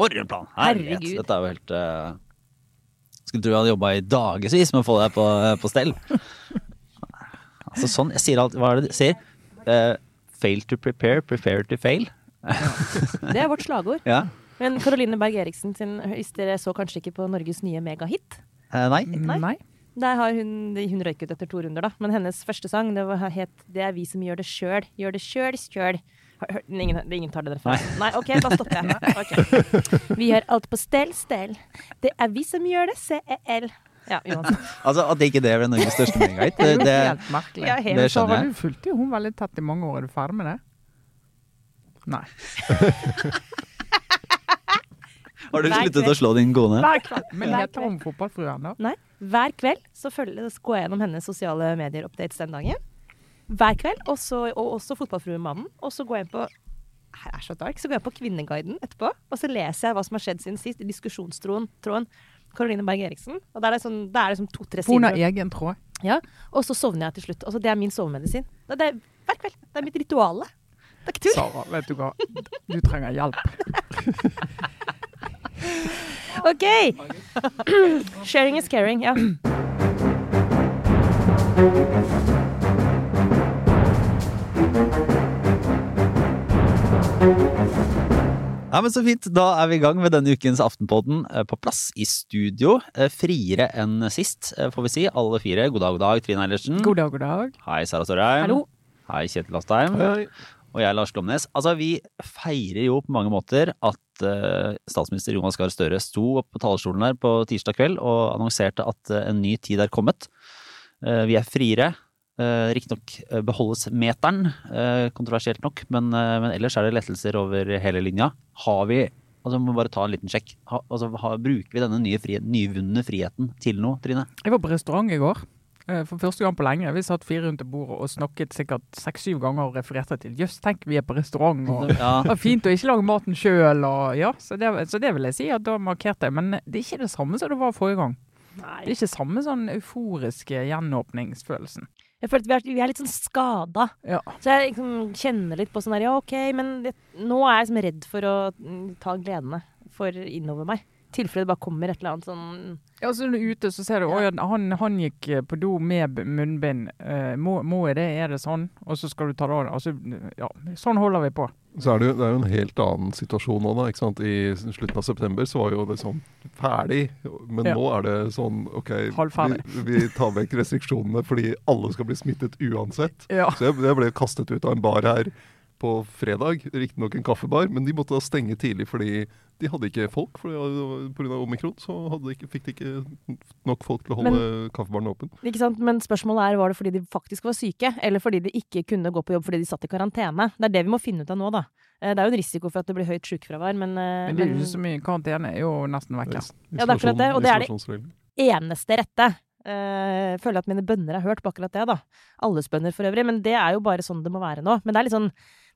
For en plan! Herregud. Herregud. Dette er jo helt uh... Skulle tro jeg hadde jobba i dagevis med å få deg på, på stell. altså sånn, Jeg sier alt Hva er det du sier? Uh, fail to prepare, prepare to fail. Det er vårt slagord. Ja. Men Caroline Berg Eriksen sin, dere så kanskje ikke på Norges nye megahit Eh, nei. Nei. Der har hun, hun røyk ut etter to runder, da. Men hennes første sang det var het 'Det er vi som gjør det sjøl'. Gjør det sjøl, sjøl. Ingen, ingen tar det derfra? Nei. OK, da stopper jeg. Okay. Vi gjør alt på stell, stell. Det er vi som gjør det, CEL. Ja. Altså At ikke det ble Norges største megahit, det, Det det, er. Ja, det skjønner jeg. du fulgte jo hun veldig tett i mange år. Er du ferdig med det? Nei. Har du sluttet å slå din kone? Hver kveld. Men heter hun Fotballfruen, nå Nei. Hver kveld så følger, så går jeg gjennom hennes sosiale medier-updates den dagen. Hver kveld. Og, så, og også Fotballfruemannen. Og så går jeg på her er så dark, så går jeg på Kvinneguiden etterpå, og så leser jeg hva som har skjedd siden sist i diskusjonstråden. Karoline Caroline Berg Eriksen. Og der er det sånn, det er liksom to-tre sider. Hun har egen tråd. Ja, og så sovner jeg til slutt. Altså, det er min sovemedisin. Det er hver kveld. Det er mitt rituale. Det er ikke tull. Sara, vet du hva. Du trenger hjelp. OK! Sharing is caring. Ja. Ja, men Så fint. Da er vi i gang med denne ukens Aftenpodden eh, på plass i studio. Eh, Friere enn sist, eh, får vi si. Alle fire. God dag, god dag, Trine Eilertsen. God dag, god dag. Hei, Sara Storheim. Hallo. Hei, Kjetil Astheim. Og jeg, Lars Glomnes. Altså, vi feirer jo på mange måter at uh, statsminister Jonas Gahr Støre sto opp på talerstolen her på tirsdag kveld og annonserte at uh, en ny tid er kommet. Uh, vi er friere. Uh, Riktignok uh, beholdes meteren, eh, kontroversielt nok, men, eh, men ellers er det lettelser over hele linja. Har vi Altså, må bare ta en liten sjekk. Ha, altså, ha, bruker vi denne nye frihet, nyvunne friheten til noe, Trine? Jeg var på restaurant i går. eh, For første gang på lenge. Vi satt fire rundt bordet og snakket sikkert seks-syv ganger og refererte til Jøss, tenk vi er på restaurant. og Ja, Det var fint å ikke lage maten sjøl. Ja, så, det, så det vil jeg si at da markerte jeg. Men det er ikke det samme som det var forrige gang. Det er ikke samme sånn euforiske gjenåpningsfølelsen. Jeg føler at vi er, vi er litt sånn skada. Ja. Så jeg liksom kjenner litt på sånn her, ja OK, men det, nå er jeg liksom redd for å mm, ta gledene for innover meg. Tilfelle det bare kommer et eller annet sånn Ja, så når du er ute, så ser du Ja. at han, han gikk eh, på do med munnbind. Uh, må, må jeg det? Er det sånn? Og så skal du ta det av. Altså, ja, sånn holder vi på. Så er det, jo, det er jo en helt annen situasjon nå, da. ikke sant? I slutten av september så var jo det sånn ferdig. Men Ja. nå er det sånn OK, vi, vi tar vekk restriksjonene fordi alle skal bli smittet uansett. Ja. Så jeg, jeg ble kastet ut av en bar her på fredag. Riktignok en kaffebar, men de måtte da stenge tidlig fordi de hadde ikke folk. Pga. omikron så hadde de ikke, fikk de ikke nok folk til å holde kaffebaren åpen. Ikke sant? Men spørsmålet er var det fordi de faktisk var syke, eller fordi de ikke kunne gå på jobb fordi de satt i karantene. Det er det vi må finne ut av nå, da. Eh, Det er jo en risiko for at det blir høyt sykefravær, men, eh, Men det er jo ikke så mye karantene. er jo nesten vekk. Ja. Ja, det er akkurat det, og det er det- eneste rette. Uh, føler at mine bønner er hørt på akkurat det, da. Alles bønner for øvrig. Men det er jo bare sånn det må være nå. Men det er litt sånn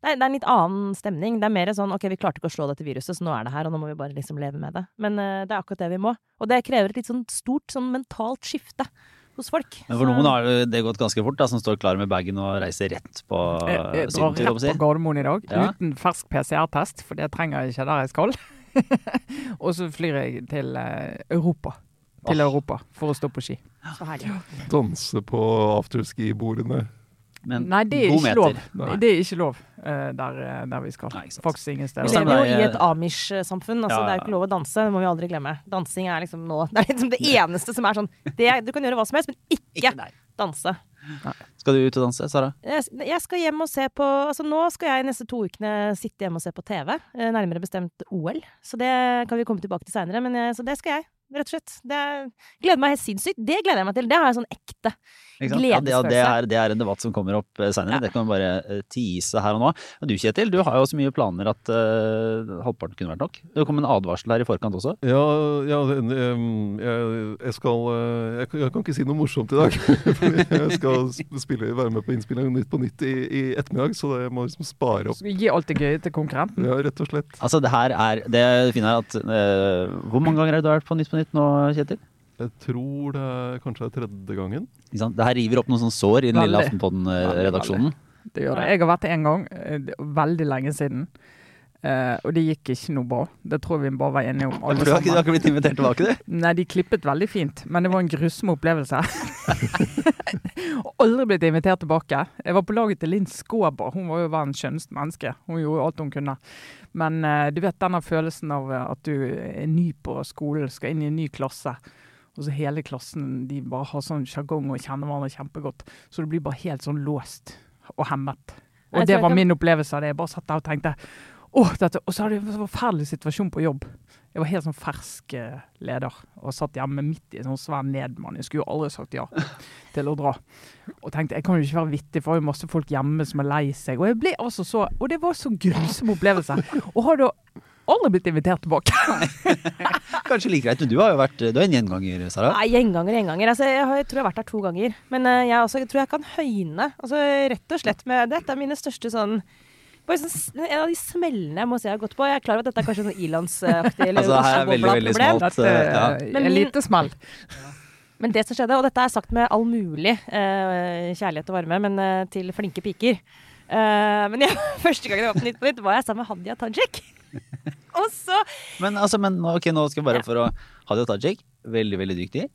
det er, det er en litt annen stemning. Det er mer sånn OK, vi klarte ikke å slå dette viruset, så nå er det her, og nå må vi bare liksom leve med det. Men uh, det er akkurat det vi må. Og det krever et litt sånn stort sånn mentalt skifte hos folk. Men for Så- noen har det- gått ganske fort, da, som står klar med bagen og reiser rett på jeg drar sydentur, holdt rett jeg på. Gardermoen i dag Ja. uten fersk PCR-test, for det trenger jeg ikke der jeg skal. og så flyr jeg til eh, Europa. Til Europa for å stå på ski. så herlig. Danse på afterski-bordene. Men Nei, det er god ikke meter. lov. Det er ikke lov eh, der, eh, der vi skal. Nei. Faktisk ingen Vi steder. Vi lever jo er i et Amish-samfunn. Altså, Ja, Det er jo ikke lov å danse, det må vi aldri glemme. Dansing er liksom nå Det er liksom det eneste som er sånn det, Du kan gjøre hva som helst, men ikke ikke danse. Skal du ut og danse, Sara? Jeg, jeg skal hjem og se på Altså nå skal jeg neste to ukene sitte hjemme og se på TV. eh, Nærmere bestemt OL. Så det kan vi komme tilbake til seinere. Så det skal jeg, rett og slett. Det er, gleder meg helt sinnssykt. Det gleder jeg meg til. Det har jeg sånn ekte. gledesfølelse. Ja, det, ja, det, er, det er en debatt som kommer opp seinere. senere. Ja. Det kan vi bare eh, tease her og nå. Og du Kjetil, du har jo så mye planer at uh, halvparten kunne vært nok. Det kom en advarsel her i forkant også. Ja, ja jeg, jeg skal eh, jeg, kan- jeg kan ikke si noe morsomt i dag. Fordi jeg skal spille, være med på innspilling Nytt på Nytt i, i ettermiddag, så jeg må liksom spare opp. Så vi gir alt det gøye til konkurrenten. Ja, rett og slett. Altså, det her er Det fine er at uh, Hvor mange ganger har du vært på Nytt på Nytt nå, Kjetil? Jeg tror det er kanskje er tredje gangen. Ikke sant? Det her river opp noen sånne sår i den lille. Aftenpodden-redaksjonen. Det gjør det. Jeg har vært det én gang, eh, veldig lenge siden. Eh, og det gikk ikke noe bra. Det tror jeg vi bare var enige om. Alle du har, ikke, du har ikke blitt invitert tilbake, du? Nei, de klippet veldig fint, men det var en grusom opplevelse. Aldri blitt invitert tilbake. Jeg var på laget til Linn Skåber. Hun var jo verdens skjønneste menneske. Hun gjorde alt hun kunne. Men uh, du vet denne følelsen av eh, at du er ny på skolen, skal inn i en ny klasse. Og så hele klassen de bare har sånn sjargong og kjenner hverandre kjempegodt. Så det blir bare helt sånn låst og hemmet. Og det var min opplevelse av det. Jeg bare satt der og tenkte Åh, dette, Og så hadde jeg en forferdelig situasjon på jobb. Jeg var helt sånn fersk eh, leder og satt hjemme midt i en sånn svær nedmann. Jeg skulle jo aldri sagt ja til å dra. Og tenkte jeg kan jo ikke være vittig, for jeg har jo masse folk hjemme som er lei seg. Og jeg ble altså så, og det var så grusom opplevelse. Og har da aldri blitt invitert tilbake. Kanskje like greit, men du har jo vært Du er en gjenganger, Sara. Nei, gjenganger, gjenganger. Altså, jeg, har, jeg tror jeg har vært der to ganger. Men eh, jeg, også, jeg tror jeg kan høyne. Altså, rett og slett med Dette er mine største sånn bare sånn, En av de smellene jeg må si jeg har gått på. Jeg er klar over at dette er kanskje sånn ilandsaktig eller Altså, her er veldig, veldig smalt. Dette eh, ja. Men en lite smell. Men det som skjedde, og dette er sagt med all mulig uh, kjærlighet og varme, men uh, til flinke piker uh, Men jeg, første gangen jeg var på Nytt på Nytt, var jeg sammen med Hadia Tajik. og så Men altså, men ok, nå skal jeg bare for å Hadia Tajik, veldig, veldig dyktig.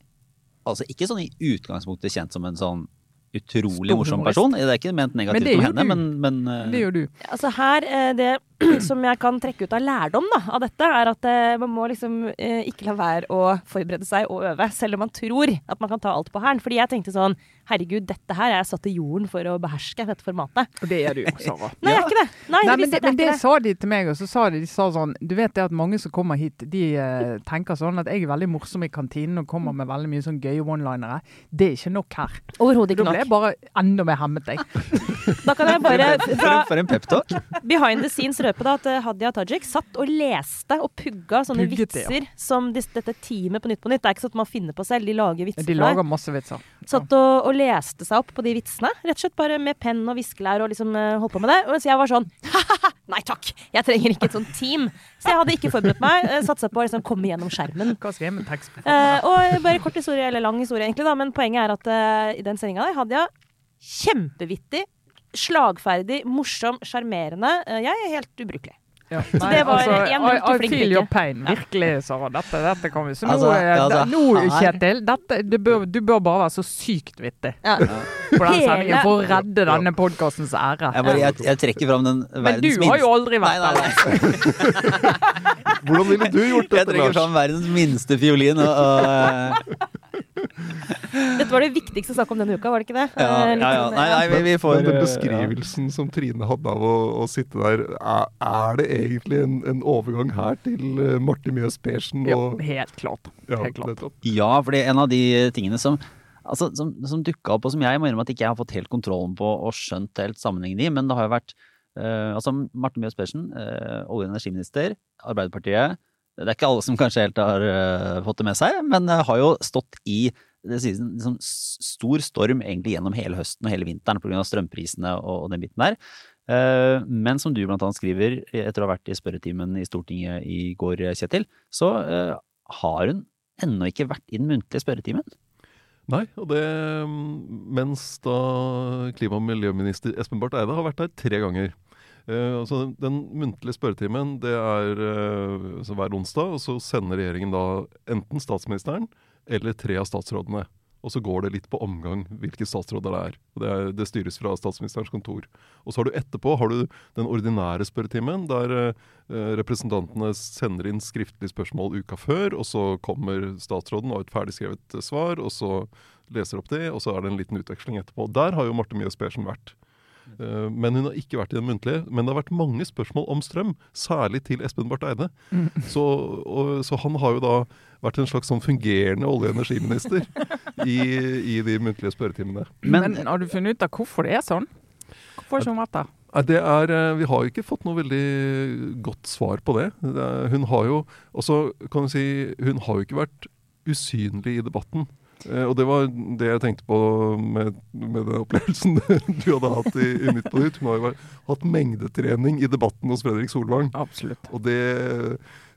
Altså ikke sånn i utgangspunktet kjent som en sånn utrolig morsom person. Det er ikke ment negativt om henne, men, men uh... Det gjør du. Altså her, eh, Det som jeg kan trekke ut av lærdom da, av dette, er at eh, man må liksom eh, ikke la være å forberede seg og øve, selv om man tror at man kan ta alt på hæren. Fordi jeg tenkte sånn Herregud, dette her er jeg satt i jorden for å beherske dette formatet. Og det er du, Sara. Nei, jeg er ikke det. Nei, Nei, men det, men det sa de til meg, og så sa de, de sa sånn Du vet det at mange som kommer hit, de uh, tenker sånn at jeg er veldig morsom i kantinen og kommer med veldig mye sånn gøye one-linere. Det er ikke nok her. Overhodet Da ikke ble jeg nok. bare enda mer hemmet, jeg. Da kan jeg bare fra for en peptalk. behind the scenes røpe da at eh, Hadia Tajik satt og leste og pugga sånne Pugget det, ja. vitser som dette teamet på Nytt på Nytt. Det er ikke sånn at man finner på selv, de lager vitser De lager masse vitser. Satt og, og leste seg opp på de vitsene. Rett og slett bare med penn og viskelær og liksom eh, holdt på med det. Mens jeg var sånn ha-ha-ha, nei takk, jeg trenger ikke et sånt team. Så jeg hadde ikke forberedt meg. Uh, Satsa på å liksom komme gjennom skjermen. Hva skal jeg med tekst? Eh, og bare kort historie, eller lang historie egentlig, da. Men poenget er at eh, i den sendinga der hadde jeg kjempevittig, slagferdig, morsom, sjarmerende. Eh, jeg er helt ubrukelig. Ja. det var en I, I feel your pain. Virkelig, Sara. Dette, dette kan vi. Så nå, Altså, eh, altså, nå Kjetil, dette, du, bør, du bør bare være så sykt vittig Ja. på den sendingen for å redde denne podkastens ære. Jeg, bare, jeg, jeg trekker fram den Men du har jo aldri vært nei, der. Hvordan ville du gjort Jeg trekker Lars? fram verdens minste fiolin. Og, og, Dette var det viktigste snakket om denne uka, var det ikke det? ja, Eh, ja, ja. Nei, nei, vi, vi får Men den eh, beskrivelsen som Trine hadde av å, å sitte der, er, er det egentlig en, en overgang her til Martin Marte Mjøs Persen? Ja, helt klart. ja, Helt klart. Ja, fordi en av de tingene som Altså, som, som dukka opp, og som jeg må innrømme at ikke jeg har fått helt kontrollen på og skjønt helt sammenhengen i, men det har jo vært uh, altså Marte Mjøs Persen, uh, olje- og energiminister, Arbeiderpartiet. Det er ikke alle som kanskje helt har uh, fått det med seg, men uh, har jo stått i sies liksom, stor storm egentlig gjennom hele høsten og hele vinteren pga. strømprisene og, og den biten der. Eh, men som du blant annet skriver, etter å ha vært i spørretimen i Stortinget i går, Kjetil, så eh, har hun ennå ikke vært i den muntlige spørretimen. Nei, og det mens da klima- og miljøminister Espen Barth Eide har vært der tre ganger. Eh, altså den, muntlige spørretimen det er uh, hver onsdag, og så sender regjeringen da enten statsministeren eller tre av statsrådene. Og så går det litt på omgang hvilke statsråder det er. Det, er, det styres fra statsministerens kontor. Og så har du etterpå har du den ordinære spørretimen, der uh, representantene sender inn skriftlige spørsmål uka før, og så kommer statsråden og har et ferdigskrevet svar, og så leser opp det, og så er det en liten utveksling etterpå. Der har jo Marte Mjøs Persen vært. Eh, Men hun har ikke vært i den muntlige. Men det har vært mange spørsmål om strøm, særlig til Espen Barth Eide. Så, og, så han har jo da vært en slags sånn fungerende olje- og energiminister i, i de muntlige spørretimene. Men, Men, har du funnet ut av hvorfor det er sånn? Hvorfor har hun vært der? Nei, Det er, eh, vi har jo ikke fått noe veldig godt svar på det. hun har jo også, kan du si, hun har jo ikke vært usynlig i debatten. Eh, og det var det jeg tenkte på med, med den opplevelsen du hadde hatt i, i Nytt på Nytt. Hun har jo hatt mengdetrening i debatten hos Fredrik Solvang. Absolutt. Og det,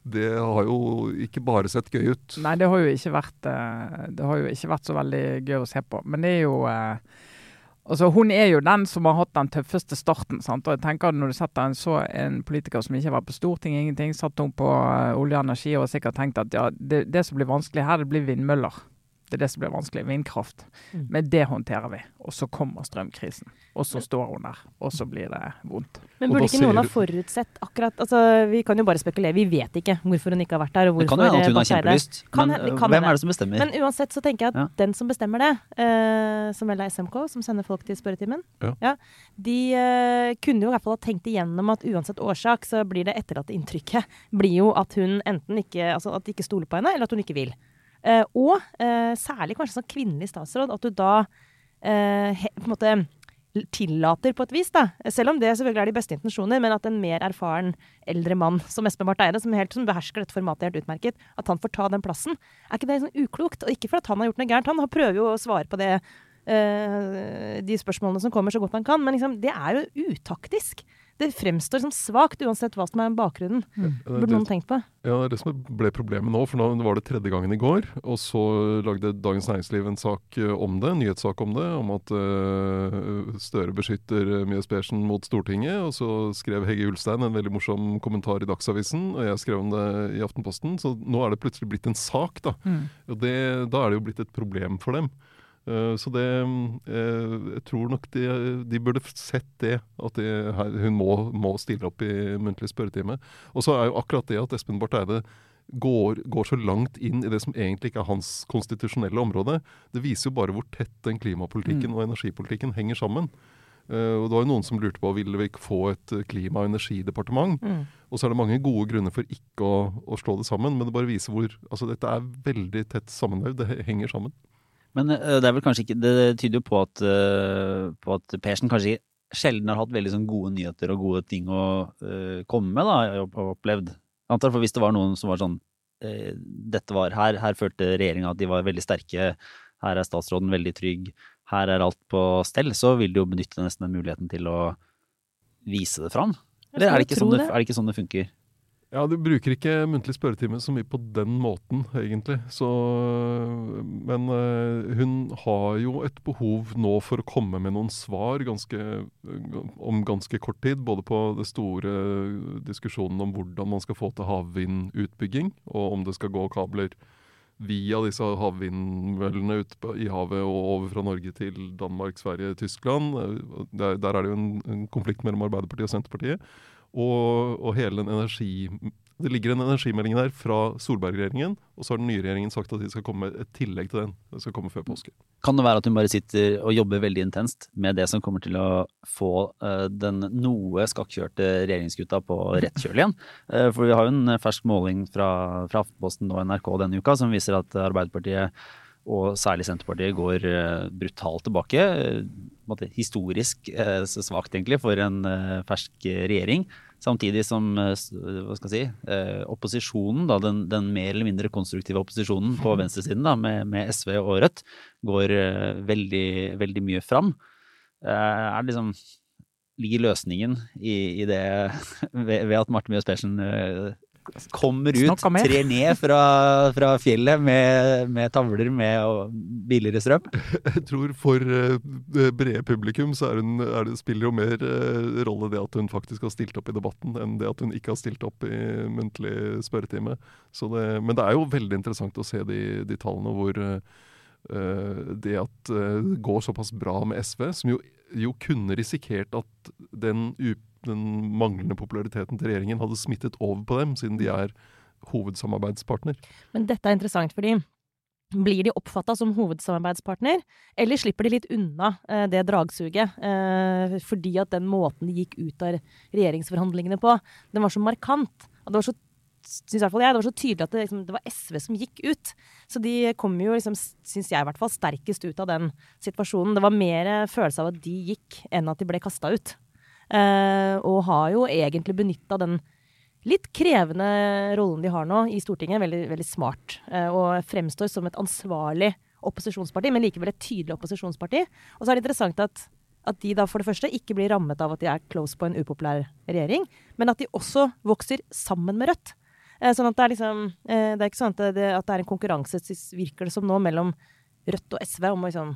det har jo ikke bare sett gøy ut. Nei, det har jo ikke vært eh, Det har jo ikke vært så veldig gøy å se på. Men det er jo eh, Altså, hun er jo den som har hatt den tøffeste starten. Sant? og jeg tenker at Når du setter en, så, en politiker som ikke vært på Stortinget, ingenting, satt hun på olje og energi og sikkert tenkt at ja, det, det som blir vanskelig her, det blir vindmøller. Det er det som blir vanskelig. Vindkraft. Mm. Men det håndterer vi. Og så kommer strømkrisen. Og så står hun der. Og så blir det vondt. Men burde ikke noen ha forutsett akkurat altså, Vi kan jo bare spekulere. Vi vet ikke hvorfor hun ikke har vært der. Og Det kan jo hende at hun har kjempelyst, Kan men øh, kan hvem er det som bestemmer? Men uansett så tenker jeg at Ja. den som bestemmer det, uh, som vel er SMK, som sender folk til spørretimen, Ja. de uh, kunne jo i hvert fall ha tenkt igjennom at uansett årsak, så blir det etterlatte inntrykket blir jo at hun enten ikke Altså at de ikke stoler på henne, eller at hun ikke vil. Eh, og eh, særlig kanskje som kvinnelig statsråd, at du da eh, på en måte tillater på et vis, da. Selv om det selvfølgelig er de beste intensjoner, men at en mer erfaren eldre mann som Espen Barth Eide, som, helt, som behersker dette formatet helt utmerket, at han får ta den plassen. Er ikke det sånn uklokt? Og ikke for at han har gjort noe gærent, han prøver jo å svare på det eh, de spørsmålene som kommer, så godt han kan, men liksom, det er jo utaktisk. Det fremstår som svakt, uansett hva som er bakgrunnen. Mm. Burde noen tenkt på. Ja, det det som ble problemet nå, for nå var det tredje gangen i går. Og så lagde Dagens Næringsliv en sak eh, om det, en nyhetssak om det, om at uh, Støre beskytter eh, Mjøs Persen mot Stortinget. Og så skrev Hegge Ulstein en veldig morsom kommentar i Dagsavisen, og jeg skrev om det i Aftenposten. Så nå er det plutselig blitt en sak, da. Mm. Og det, da er det jo blitt et problem for dem. Eh, så det eh, Jeg tror nok de, de burde sett det, at de, hun må, må stille opp i muntlig spørretime. Og så er jo akkurat det at Espen Barth Eide går, går så langt inn i det som egentlig ikke er hans konstitusjonelle område, det viser jo bare hvor tett den klimapolitikken Mm. og energipolitikken henger sammen. Uh, og det var jo noen som lurte på ville vi ikke få et klima- og energidepartement. Mm. Og så er det mange gode grunner for ikke å, å slå det sammen, men det bare viser hvor altså Dette er veldig tett sammenvevd. Det henger sammen. Men øh, det er vel kanskje ikke Det tyder jo på at, øh, på at Persen kanskje sjelden har hatt veldig sånn gode nyheter og gode ting å øh, komme med, da, og opplevd. Jeg Antar for hvis det var noen som var sånn Dette var Her, her følte regjeringa at de var veldig sterke. Her er statsråden veldig trygg. Her er alt på stell. Så vil de jo benytte nesten den muligheten til å vise det fram. Eller er det ikke, sånn det, er det ikke sånn det funker? Ja, du bruker ikke muntlig spørretime så mye på den måten, egentlig. Så, men eh, hun har jo et behov nå for å komme med noen svar ganske, om ganske kort tid. Både på det store diskusjonen om hvordan man skal få til havvindutbygging, og om det skal gå kabler via disse havvindmøllene ute i havet og over fra Norge til Danmark, Sverige, Tyskland. Eh, Der, der er det jo en, en konflikt mellom Arbeiderpartiet og Senterpartiet. Og, og hele den energi... Det ligger en energimelding der fra Solberg-regjeringen, og så har den nye regjeringen sagt at de skal komme med et tillegg til den. Det skal komme før påske. Kan det være at hun bare sitter og jobber veldig intenst med det som kommer til å få eh, den noe skakkjørte regjeringsgutta på rett kjøl igjen? Eh, for vi har jo en fersk måling fra, fra Aftenposten og NRK denne uka som viser at Arbeiderpartiet og særlig Senterpartiet går eh, brutalt tilbake. eh, historisk eh, svakt egentlig for en fersk regjering. Samtidig som hva skal jeg si, opposisjonen, da, den, den mer eller mindre konstruktive opposisjonen på venstresiden da, med, med SV og Rødt, går veldig, veldig mye fram. Er liksom Ligger løsningen i, i det ved, ved at Marte Mjøs Persen kommer ut, trer ned fra, fra fjellet med, med tavler med og billigere strøm? Jeg tror for uh, brede publikum så er hun, er det, spiller jo mer uh, rolle det at hun faktisk har stilt opp i debatten, enn det at hun ikke har stilt opp i muntlig spørretime. Så det, men det er jo veldig interessant å se de, de tallene hvor uh, det at det går såpass bra med SV, som jo, jo kunne risikert at den, u, den manglende populariteten til regjeringen hadde smittet over på dem, siden de er hovedsamarbeidspartner. Men dette er interessant, fordi blir de oppfatta som hovedsamarbeidspartner, eller slipper de litt unna eh, det dragsuget? Eh, fordi at den måten de gikk ut av regjeringsforhandlingene på, den var så markant. Og det var så synes i hvert fall jeg, det var så tydelig at det, liksom, det var SV som gikk ut. Så de kom jo, liksom, syns jeg i hvert fall, sterkest ut av den situasjonen. Det var mer følelse av at de gikk, enn at de ble kasta ut. Eh, og har jo egentlig benytta den litt krevende rollen de har nå i Stortinget, veldig, veldig smart. eh, Og fremstår som et ansvarlig opposisjonsparti, men likevel et tydelig opposisjonsparti. Og så er det interessant at, at de da for det første ikke blir rammet av at de er close på en upopulær regjering, men at de også vokser sammen med Rødt. Eh, Sånn at det er liksom Det er ikke sånn at det, at det er en konkurranse, virker det som nå, mellom Rødt og SV om å liksom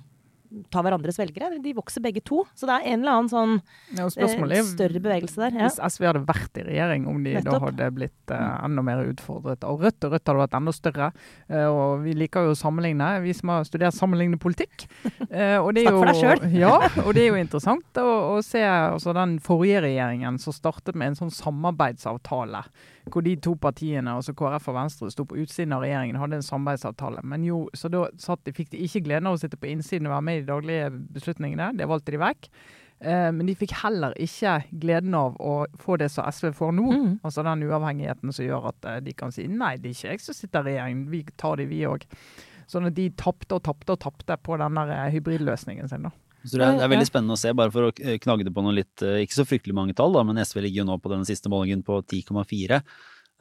ta hverandres velgere. De vokser begge to. Så det er en eller annen sånn Ja, eh, større bevegelse der. Ja. Hvis SV hadde vært i regjering, om de da hadde blitt eh, enda mer utfordret av Rødt. Og Rødt hadde vært enda større. Eh, og vi liker jo å sammenligne, vi som har studert sammenlignende politikk. Eh, og det er Snakk for deg sjøl. Ja, og det er jo interessant å, å se altså, den forrige regjeringen som startet med en sånn samarbeidsavtale. Hvor de to partiene, altså KrF og Venstre, sto på utsiden av regjeringen hadde en samarbeidsavtale. Men jo, så da satt de, fikk de ikke gleden av å sitte på innsiden og være med i de daglige beslutningene. Det valgte de vekk. Eh, men de fikk heller ikke gleden av å få det som SV får nå. Mm. Altså den uavhengigheten som gjør at eh, de kan si nei, det er ikke jeg som sitter i regjering, vi tar det vi òg. Sånn at de tapte og tapte og tapte på den eh, hybridløsningen sin. da. Så det er, det er veldig spennende å se, bare for å eh, knagge det på noen litt, eh, ikke så fryktelig mange tall, da, men SV ligger jo nå på den siste målingen på 10,4.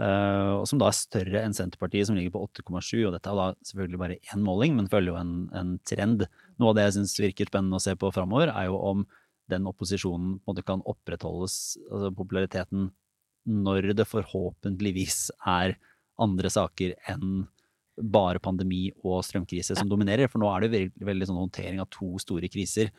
eh, og som da er større enn Senterpartiet, som ligger på 8,7. Og dette er da selvfølgelig bare én måling, men følger jo en, en trend. Noe av det jeg syns virker spennende å se på framover, er jo om den opposisjonen på en måte kan opprettholdes, altså populariteten, når det forhåpentligvis er andre saker enn bare pandemi og strømkrise som dominerer. For nå er det veldig, veldig sånn håndtering av to store kriser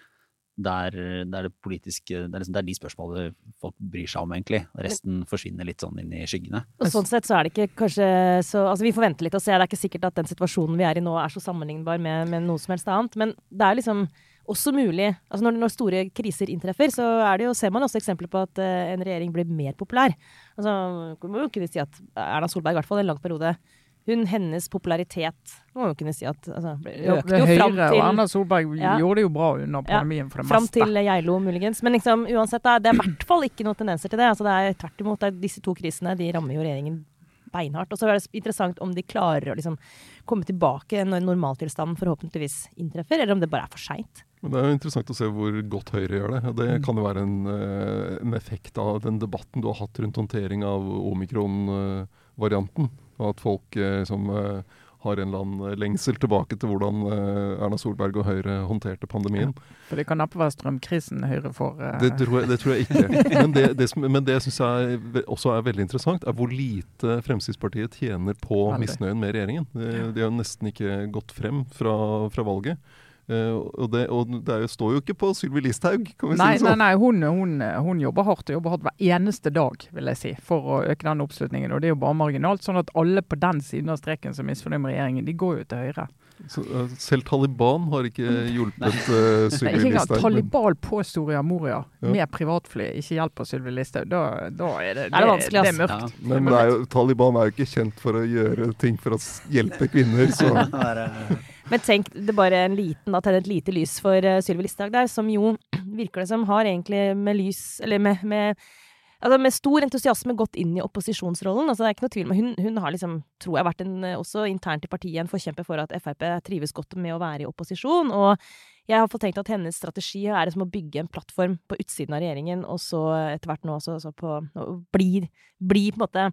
der, der det politiske det er, liksom, det er de spørsmålene folk bryr seg om, egentlig. Resten forsvinner litt sånn inn i skyggene. Og sånn sett så er det ikke kanskje så Altså vi får vente litt og se. Det er ikke sikkert at den situasjonen vi er i nå er så sammenlignbar med, med noe som helst annet. Men det er liksom også mulig altså når, når store kriser inntreffer, så er det jo, ser man også eksempler på at uh, en regjering blir mer populær. Altså, man må jo kunne si at Erna Solberg, i hvert fall en lang periode hun, Hennes popularitet må man jo kunne si at altså, økte jo fram Høyre og Anna Erna Solberg Ja. gjorde det jo bra under pandemien for det Fram meste. til Geilo, muligens. Men liksom, uansett, det er, det er i hvert fall ikke noen tendenser til det. Altså, det er tvert imot. Det er disse to krisene de rammer jo regjeringen beinhardt. Og så er det interessant om de klarer å liksom komme tilbake når normaltilstanden forhåpentligvis inntreffer, eller om det bare er for seint. Men det er jo interessant å se hvor godt Høyre gjør det. Det kan jo være en, eh, en effekt av den debatten du har hatt rundt håndtering av omikron-varianten. Og at folk eh, som eh, har en eller annen lengsel tilbake til hvordan eh, Erna Solberg og Høyre håndterte pandemien. For det kan neppe være strømkrisen Høyre får. eh, Det tror jeg, det tror jeg ikke. Men det, det, som- men det syns jeg også er veldig interessant, er hvor lite Fremskrittspartiet tjener på misnøyen med regjeringen. De, de har nesten ikke gått frem fra, fra valget. Eh, og det, og det står jo ikke på Sylvi Listhaug, kan vi Nei, si det nei, sånn. nei hun, hun, hun jobber hardt og jobber hardt hver eneste dag vil jeg si, for å øke den oppslutningen. Og det er jo bare marginalt. sånn at alle på den siden av streken som er misfornøyd med regjeringen, de går jo til høyre. Så, eh, selv Taliban har ikke hjulpet uh, Sylvi Listhaug. Taliban på Soria Moria Ja. med privatfly ikke hjelper Sylvi Listhaug. Da, da er det, det, er det det er mørkt. Ja. Men det er jo, Taliban er jo ikke kjent for å gjøre ting for å hjelpe kvinner, så Det eh, Men tenk det er bare en liten, da tenner et lite lys for uh, Sylvi Listhaug der, som jo virker det som har egentlig med lys Eller med, med Altså med stor entusiasme gått inn i opposisjonsrollen. Altså det er ikke noe tvil om Hun, hun har liksom, tror jeg, vært en, eh, også internt i partiet en forkjemper for at Frp trives godt med å være i opposisjon. Og jeg har fått tenkt at hennes strategi er som å bygge en plattform på utsiden av regjeringen, og så etter hvert nå også, så på å bli, bli på en måte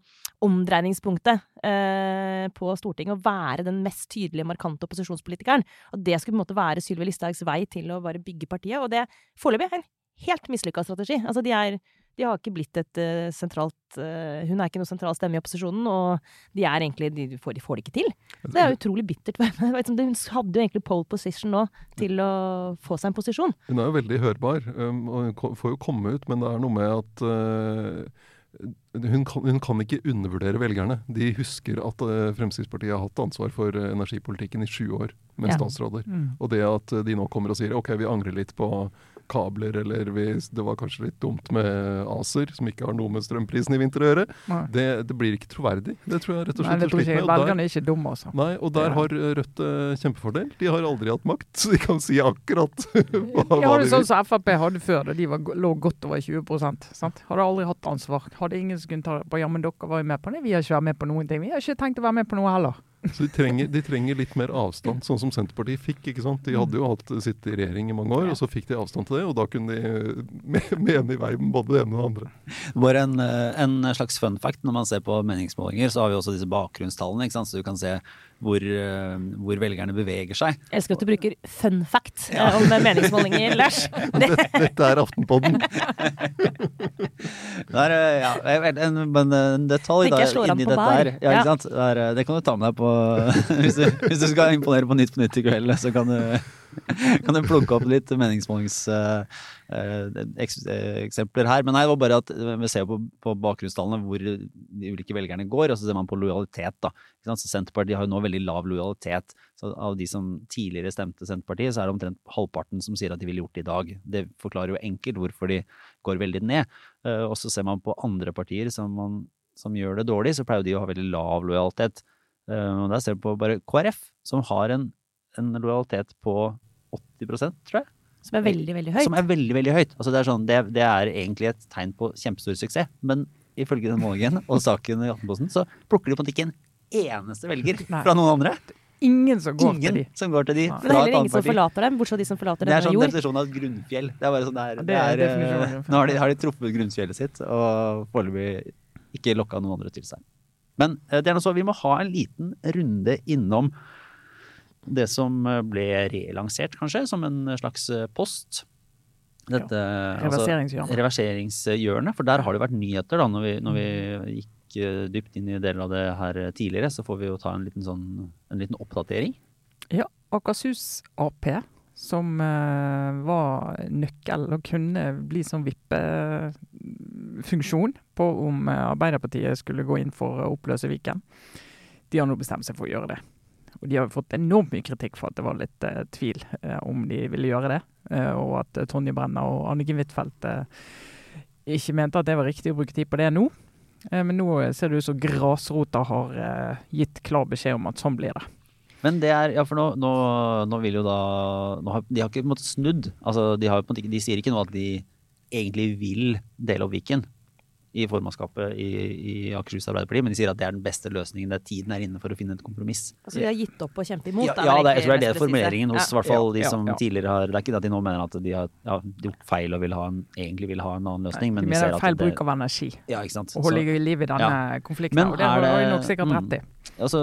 omdreiningspunktet eh, på Stortinget. Og være den mest tydelige, markante opposisjonspolitikeren. Og det skulle på en måte være Sylvi Listhaugs vei til å bare bygge partiet. Og det foreløpig er en helt mislykka strategi. Altså de er de har ikke blitt et eh, sentralt eh, Hun er ikke noe sentral stemme i opposisjonen, og de er egentlig De får, de får det ikke til. Det er utrolig bittert. Jeg vet ikke, Hun hadde jo egentlig pole position nå til å få seg en posisjon. Hun er jo veldig hørbar, um, og hun får jo komme ut, men det er noe med at uh, hun, kan, hun kan ikke undervurdere velgerne. De husker at uh, Fremskrittspartiet har hatt ansvar for uh, energipolitikken i sju år med Ja. statsråder. Mm. Og det at uh, de nå kommer og sier ok, vi angrer litt på kabler, eller vi, det var kanskje litt dumt med ACER, som ikke har noe med strømprisen i vinter å gjøre, det, det blir ikke troverdig. Det tror jeg rett og Nei, slett det er tror ikke Velgerne er ikke dumme, altså. Nei, og der har Rødt uh, kjempefordel. De har aldri hatt makt, så de kan si akkurat hva, de hva det de sånn som Frp hadde før, da de var, lå godt over 20 sant? Hadde aldri hatt ansvar. Hadde ingen som kunne ta det på. Ja, men dere var jo med på det. Vi har ikke vært med på noen ting. Vi har ikke tenkt å være med på noe heller. Så de trenger, de trenger litt mer avstand, sånn som Senterpartiet fikk. ikke sant? De hadde jo hatt sitt i regjering i mange år, og så fikk de avstand til det. Og da kunne de uh, mene i vei med både det ene og det andre. Bare en, eh, en slags fun fact når man ser på meningsmålinger, så har vi også disse bakgrunnstallene, ikke sant? så du kan se hvor, eh, hvor velgerne beveger seg. Jeg elsker at du bruker fun fact ja. om meningsmålinger, Lars. Det, Dette, dette er Aftenpodden. Det er, eh, ja, en, men en detalj da, inni dette her. Ja, Ja. ikke sant? Det, eh, det kan du ta med deg på hvis, du, hvis du skal imponere på Nytt på Nytt i kveld, så kan du, kan du plukke opp litt meningsmålingseksempler her. Men nei, det var bare at vi ser på, på bakgrunnstallene hvor de ulike velgerne går, og så ser man på lojalitet. da. Så Senterpartiet har jo nå veldig lav lojalitet. Så av de som tidligere stemte Senterpartiet, så er det omtrent halvparten som sier at de ville gjort det i dag. Det forklarer jo enkelt hvorfor de går veldig ned. Eh, og så ser man på andre partier som, man, som gjør det dårlig, så pleier de å ha veldig lav lojalitet. Eh, og der ser vi på bare KrF, som har en, en lojalitet på 80% tror jeg. Som er veldig, veldig høyt. Som er veldig, veldig høyt. Altså det, er sånn, det, det er egentlig et tegn på kjempestor suksess. Men ifølge den målingen og saken i Aftenposten, så plukker de på en ikke en eneste velger fra noen andre. Ingen som går Ingen til de. som går til de Nei. Men det er heller ingen som forlater dem, bortsett fra de som forlater dem. Det er sånn definisjon av et grunnfjell. Det er bare sånn det er, Det er eh. Nå har de, har de truffet grunnfjellet sitt, og foreløpig ikke lokka noen andre til seg. Men eh, det er noe så, vi må ha en liten runde innom det som eh, ble relansert, kanskje, som en slags eh, post. Dette, altså, Reverseringshjørnet. reverseringshjørnet. For der har det vært nyheter, da. Når vi, når vi gikk eh, dypt inn i deler av det her tidligere, så får vi jo ta en liten, sånn, en liten oppdatering. Ja, Akershus Ap, som uh, var nøkkel og kunne bli sånn vippefunksjon på om eh, Arbeiderpartiet skulle gå inn for å oppløse Viken. De har nå bestemt seg for å gjøre det. Og de har fått enormt mye kritikk for at det var litt eh, tvil eh, om de ville gjøre det. eh, og at eh, Tonje Brenna og Anniken Huitfeldt eh, ikke mente at det var riktig å bruke tid på det nå. Men nå ser det ut som grasrota har gitt klar beskjed om at sånn blir det. Men det er, ja for nå, nå, nå vil jo da har, De har ikke på en måte snudd. Altså, de, har på en måte de sier ikke nå at de egentlig vil dele opp Viken i formannskapet i, i Akershus Arbeiderparti, men de sier at det er den beste løsningen. Det er tiden er inne for å finne et kompromiss. Altså, de har gitt opp å kjempe imot. Ja, ja det, jeg tror det er det formuleringen hos i hvert fall de som ja. tidligere har Det er ikke det at de nå mener at de har ja, gjort feil og vil ha en, egentlig vil ha en annen løsning, men de vi mener ser det at er feil bruk av energi. ja, ikke sant. Å holde i liv i denne konflikten. Men og det er har de nok sikkert rett i. Altså,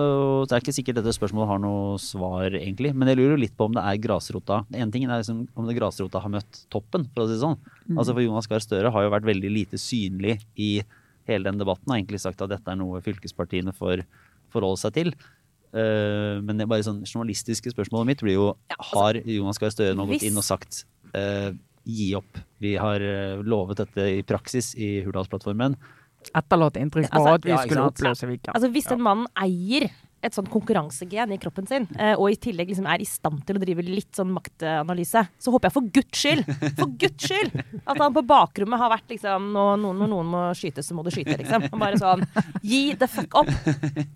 det er ikke sikkert dette spørsmålet har noe svar, egentlig. Men jeg lurer litt på om det er grasrota. En ting er liksom om det grasrota har møtt toppen, for å si det sånn. Mm. Altså For Jonas Gahr Støre har jo vært veldig lite synlig i hele den debatten. Har egentlig sagt at dette er noe fylkespartiene får forholde seg til. Uh, men det er bare sånn journalistiske spørsmålet mitt blir jo Har Jonas Gahr Støre nå gått hvis- inn og sagt uh, gi opp? Vi har uh, lovet dette i praksis i Hurdalsplattformen. Etterlatt inntrykk Altså, at vi ja, skulle sant? oppløse Viken. Altså Hvis en mann eier et sånt konkurransegen i kroppen sin, eh, og i tillegg liksom er i stand til å drive litt sånn maktanalyse, så håper jeg for guds skyld, for guds skyld, at han på bakrommet har vært liksom Når noen, når noen må skytes, så må du skyte, liksom. Og bare sånn Gi the fuck up!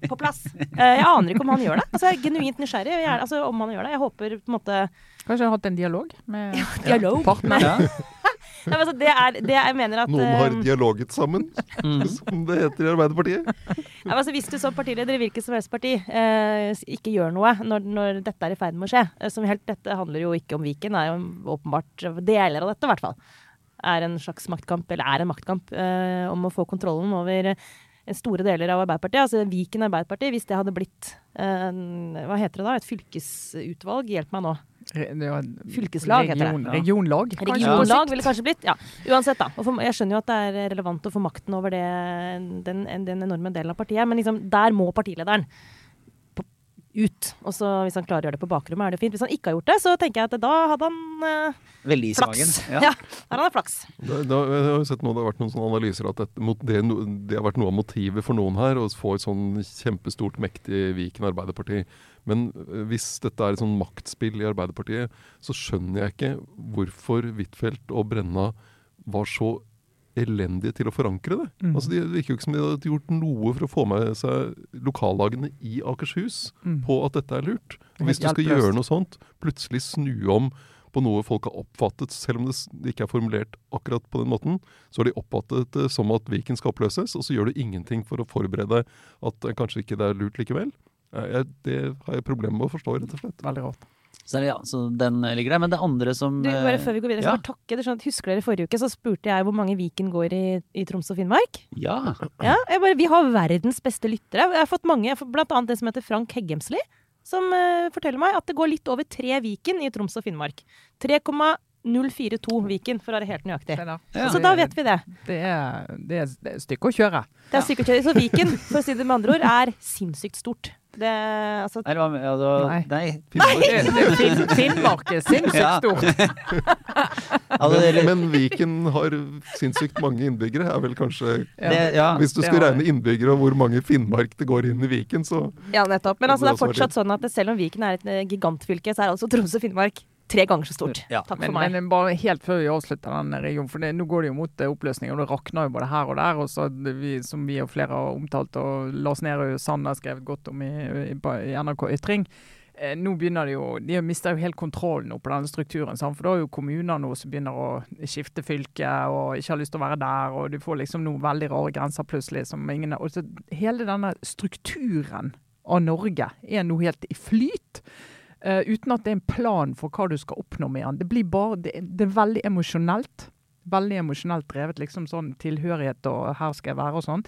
På plass. Eh, jeg aner ikke om han gjør det. Altså, jeg er genuint nysgjerrig jeg altså, om han gjør det. Jeg håper på en måte Kanskje han har hatt en dialog med Dialog. partneren? Ja. Nei, men altså, det er det jeg mener at Noen har eh, dialoget sammen, Mm. som det heter i Arbeiderpartiet. Ja, men altså, hvis du som partileder i hvilket som helst parti eh, ikke gjør noe når, når dette er i ferd med å skje eh, som helt, Dette handler jo ikke om Viken, det er jo åpenbart deler av dette i hvert fall. Er en slags maktkamp, eller er en maktkamp, eh, om å få kontrollen over eh, store deler av Arbeiderpartiet. Altså Viken Arbeiderparti, hvis det hadde blitt eh, hva heter det da, et fylkesutvalg, hjelp meg nå. Var- Fylkeslag heter det. region, Regionlag. kanskje, Regionlag ville kanskje blitt. Ja, uansett, da. Og for, jeg skjønner jo at det er relevant å få makten over det, den, den enorme delen av partiet, men liksom, der må partilederen ut. Og så hvis han klarer å gjøre det på bakrommet, er det fint. Hvis han ikke har gjort det, så tenker jeg at da hadde han eh, Veldig i flaks. Ja. Ja. da hadde han flaks. Da, da, jeg har sett nå, Det har vært noen sånne analyser at det, det, det har vært noe av motivet for noen her, å få et sånn kjempestort, mektig Viken Arbeiderparti. Men øh, hvis dette er et sånn maktspill i Arbeiderpartiet, så skjønner jeg ikke hvorfor Huitfeldt og Brenna var så elendige til å forankre det. Mm. Altså, Det virker jo ikke som de hadde gjort noe for å få med seg lokallagene i Akershus Mm. på at dette er lurt. Og hvis du skal gjøre noe sånt, plutselig snu om på noe folk har oppfattet, selv om det ikke er formulert akkurat på den måten, så har de oppfattet det som at Viken skal oppløses, og så gjør du ingenting for å forberede at kanskje ikke det er lurt likevel. Eh, Jeg, det har jeg problemer med å forstå, rett og slett. Veldig rart. Så, ja, så den ligger der. Men det andre som Du, bare eh, før vi går videre, ja. så bare takke. Det er sånn at, husker dere forrige uke så spurte jeg hvor mange Viken går i, i Troms og Finnmark? Ja. Ja, jeg bare, Vi har verdens beste lyttere. Jeg har fått mange, har fått blant annet en som heter Frank Heggemsli, som uh, forteller meg at det går litt over tre Viken i Troms og Finnmark. 3,042 Viken, for å være helt nøyaktig. Ja. Så da vet vi det. Det er, det er, det er stykke å kjøre. Det er stykke å kjøre. Så Viken, for å si det med andre ord, er sinnssykt stort. Det, altså, Nei, det var, altså, Nei. Nei. Det, det, Finn- Finnmark er sinnssykt Ja. stort. Altså, Men Viken har sinnssykt mange innbyggere, er vel kanskje det, ja. Hvis du skulle regne innbyggere og hvor mange Finnmark det går inn i Viken, så ja, nettopp. Men altså, det er også fortsatt sånn at selv om Viken er et eh, gigantfylke, så er altså Troms og Finnmark tre ganger så stort. Ja. Takk Men, for meg. men bare helt før vi avslutter den regionen, for det, nå går det jo mot eh, oppløsning, og det rakner jo både her og der. og så vi, Som vi og flere har omtalt, og Lars Nehru Sand har skrevet godt om i, i, i NRK Ytring. Eh, nå begynner De jo, de mister jo helt kontrollen på denne strukturen. Sant? For da er jo kommuner nå som begynner å skifte fylke og ikke har lyst til å være der. og Du får liksom noen veldig rare grenser plutselig. som ingen, og så Hele denne strukturen av Norge er nå helt i flyt. Eh, uten at det er en plan for hva du skal oppnå med den. Det blir bare, det, det er veldig emosjonelt. Veldig emosjonelt drevet. liksom sånn Tilhørighet og 'her skal jeg være' og sånn.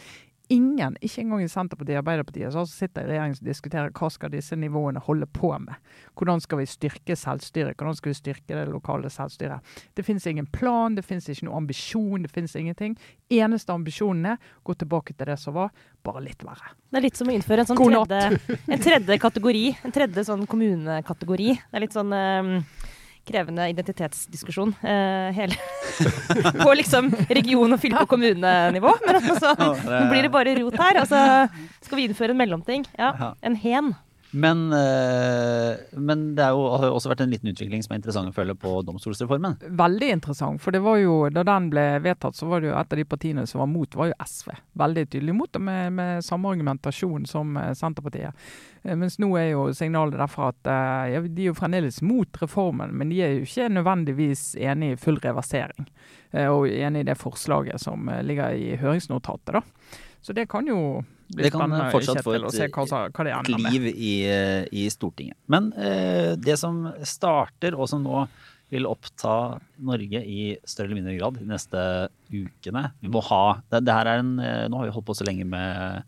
Ingen, ikke engang i Senterpartiet og Arbeiderpartiet, som sitter i regjering og diskuterer hva skal disse nivåene holde på med. Hvordan skal vi styrke selvstyret? Hvordan skal vi styrke det lokale selvstyret? Det finnes ingen plan, det finnes ikke noen ambisjon, det finnes ingenting. Eneste ambisjonen er gå tilbake til det som var, bare litt verre. Det er litt som å innføre en sånn tredje, en tredje kategori. En tredje sånn kommunekategori. Det er litt sånn eh, krevende identitetsdiskusjon. eh, hele På liksom region- og fylke- og kommunenivå. Men altså, nå blir det bare rot her. Og så skal vi innføre en mellomting. Ja, Ja. en hen. Men, eh, men det jo, har jo også vært en liten utvikling som er interessant å følge på domstolsreformen. Veldig interessant, for det var jo, da den ble vedtatt, så var det jo et av de partiene som var mot, var jo SV. Veldig tydelig mot, med, med samme argumentasjon som eh, Senterpartiet. Eh, Mens nå er jo signalet derfra at ja, de er jo fremdeles mot reformen, men de er jo ikke nødvendigvis enig i full reversering. Og enig i det forslaget som ligger i høringsnotatet, da. Så det kan jo Det kan fortsatt få et- liv i, eh, i Stortinget. Men eh, det som starter, og som nå vil oppta Norge i større eller mindre grad de neste ukene Vi må ha det, det her er en, eh, Nå har vi holdt på så lenge med,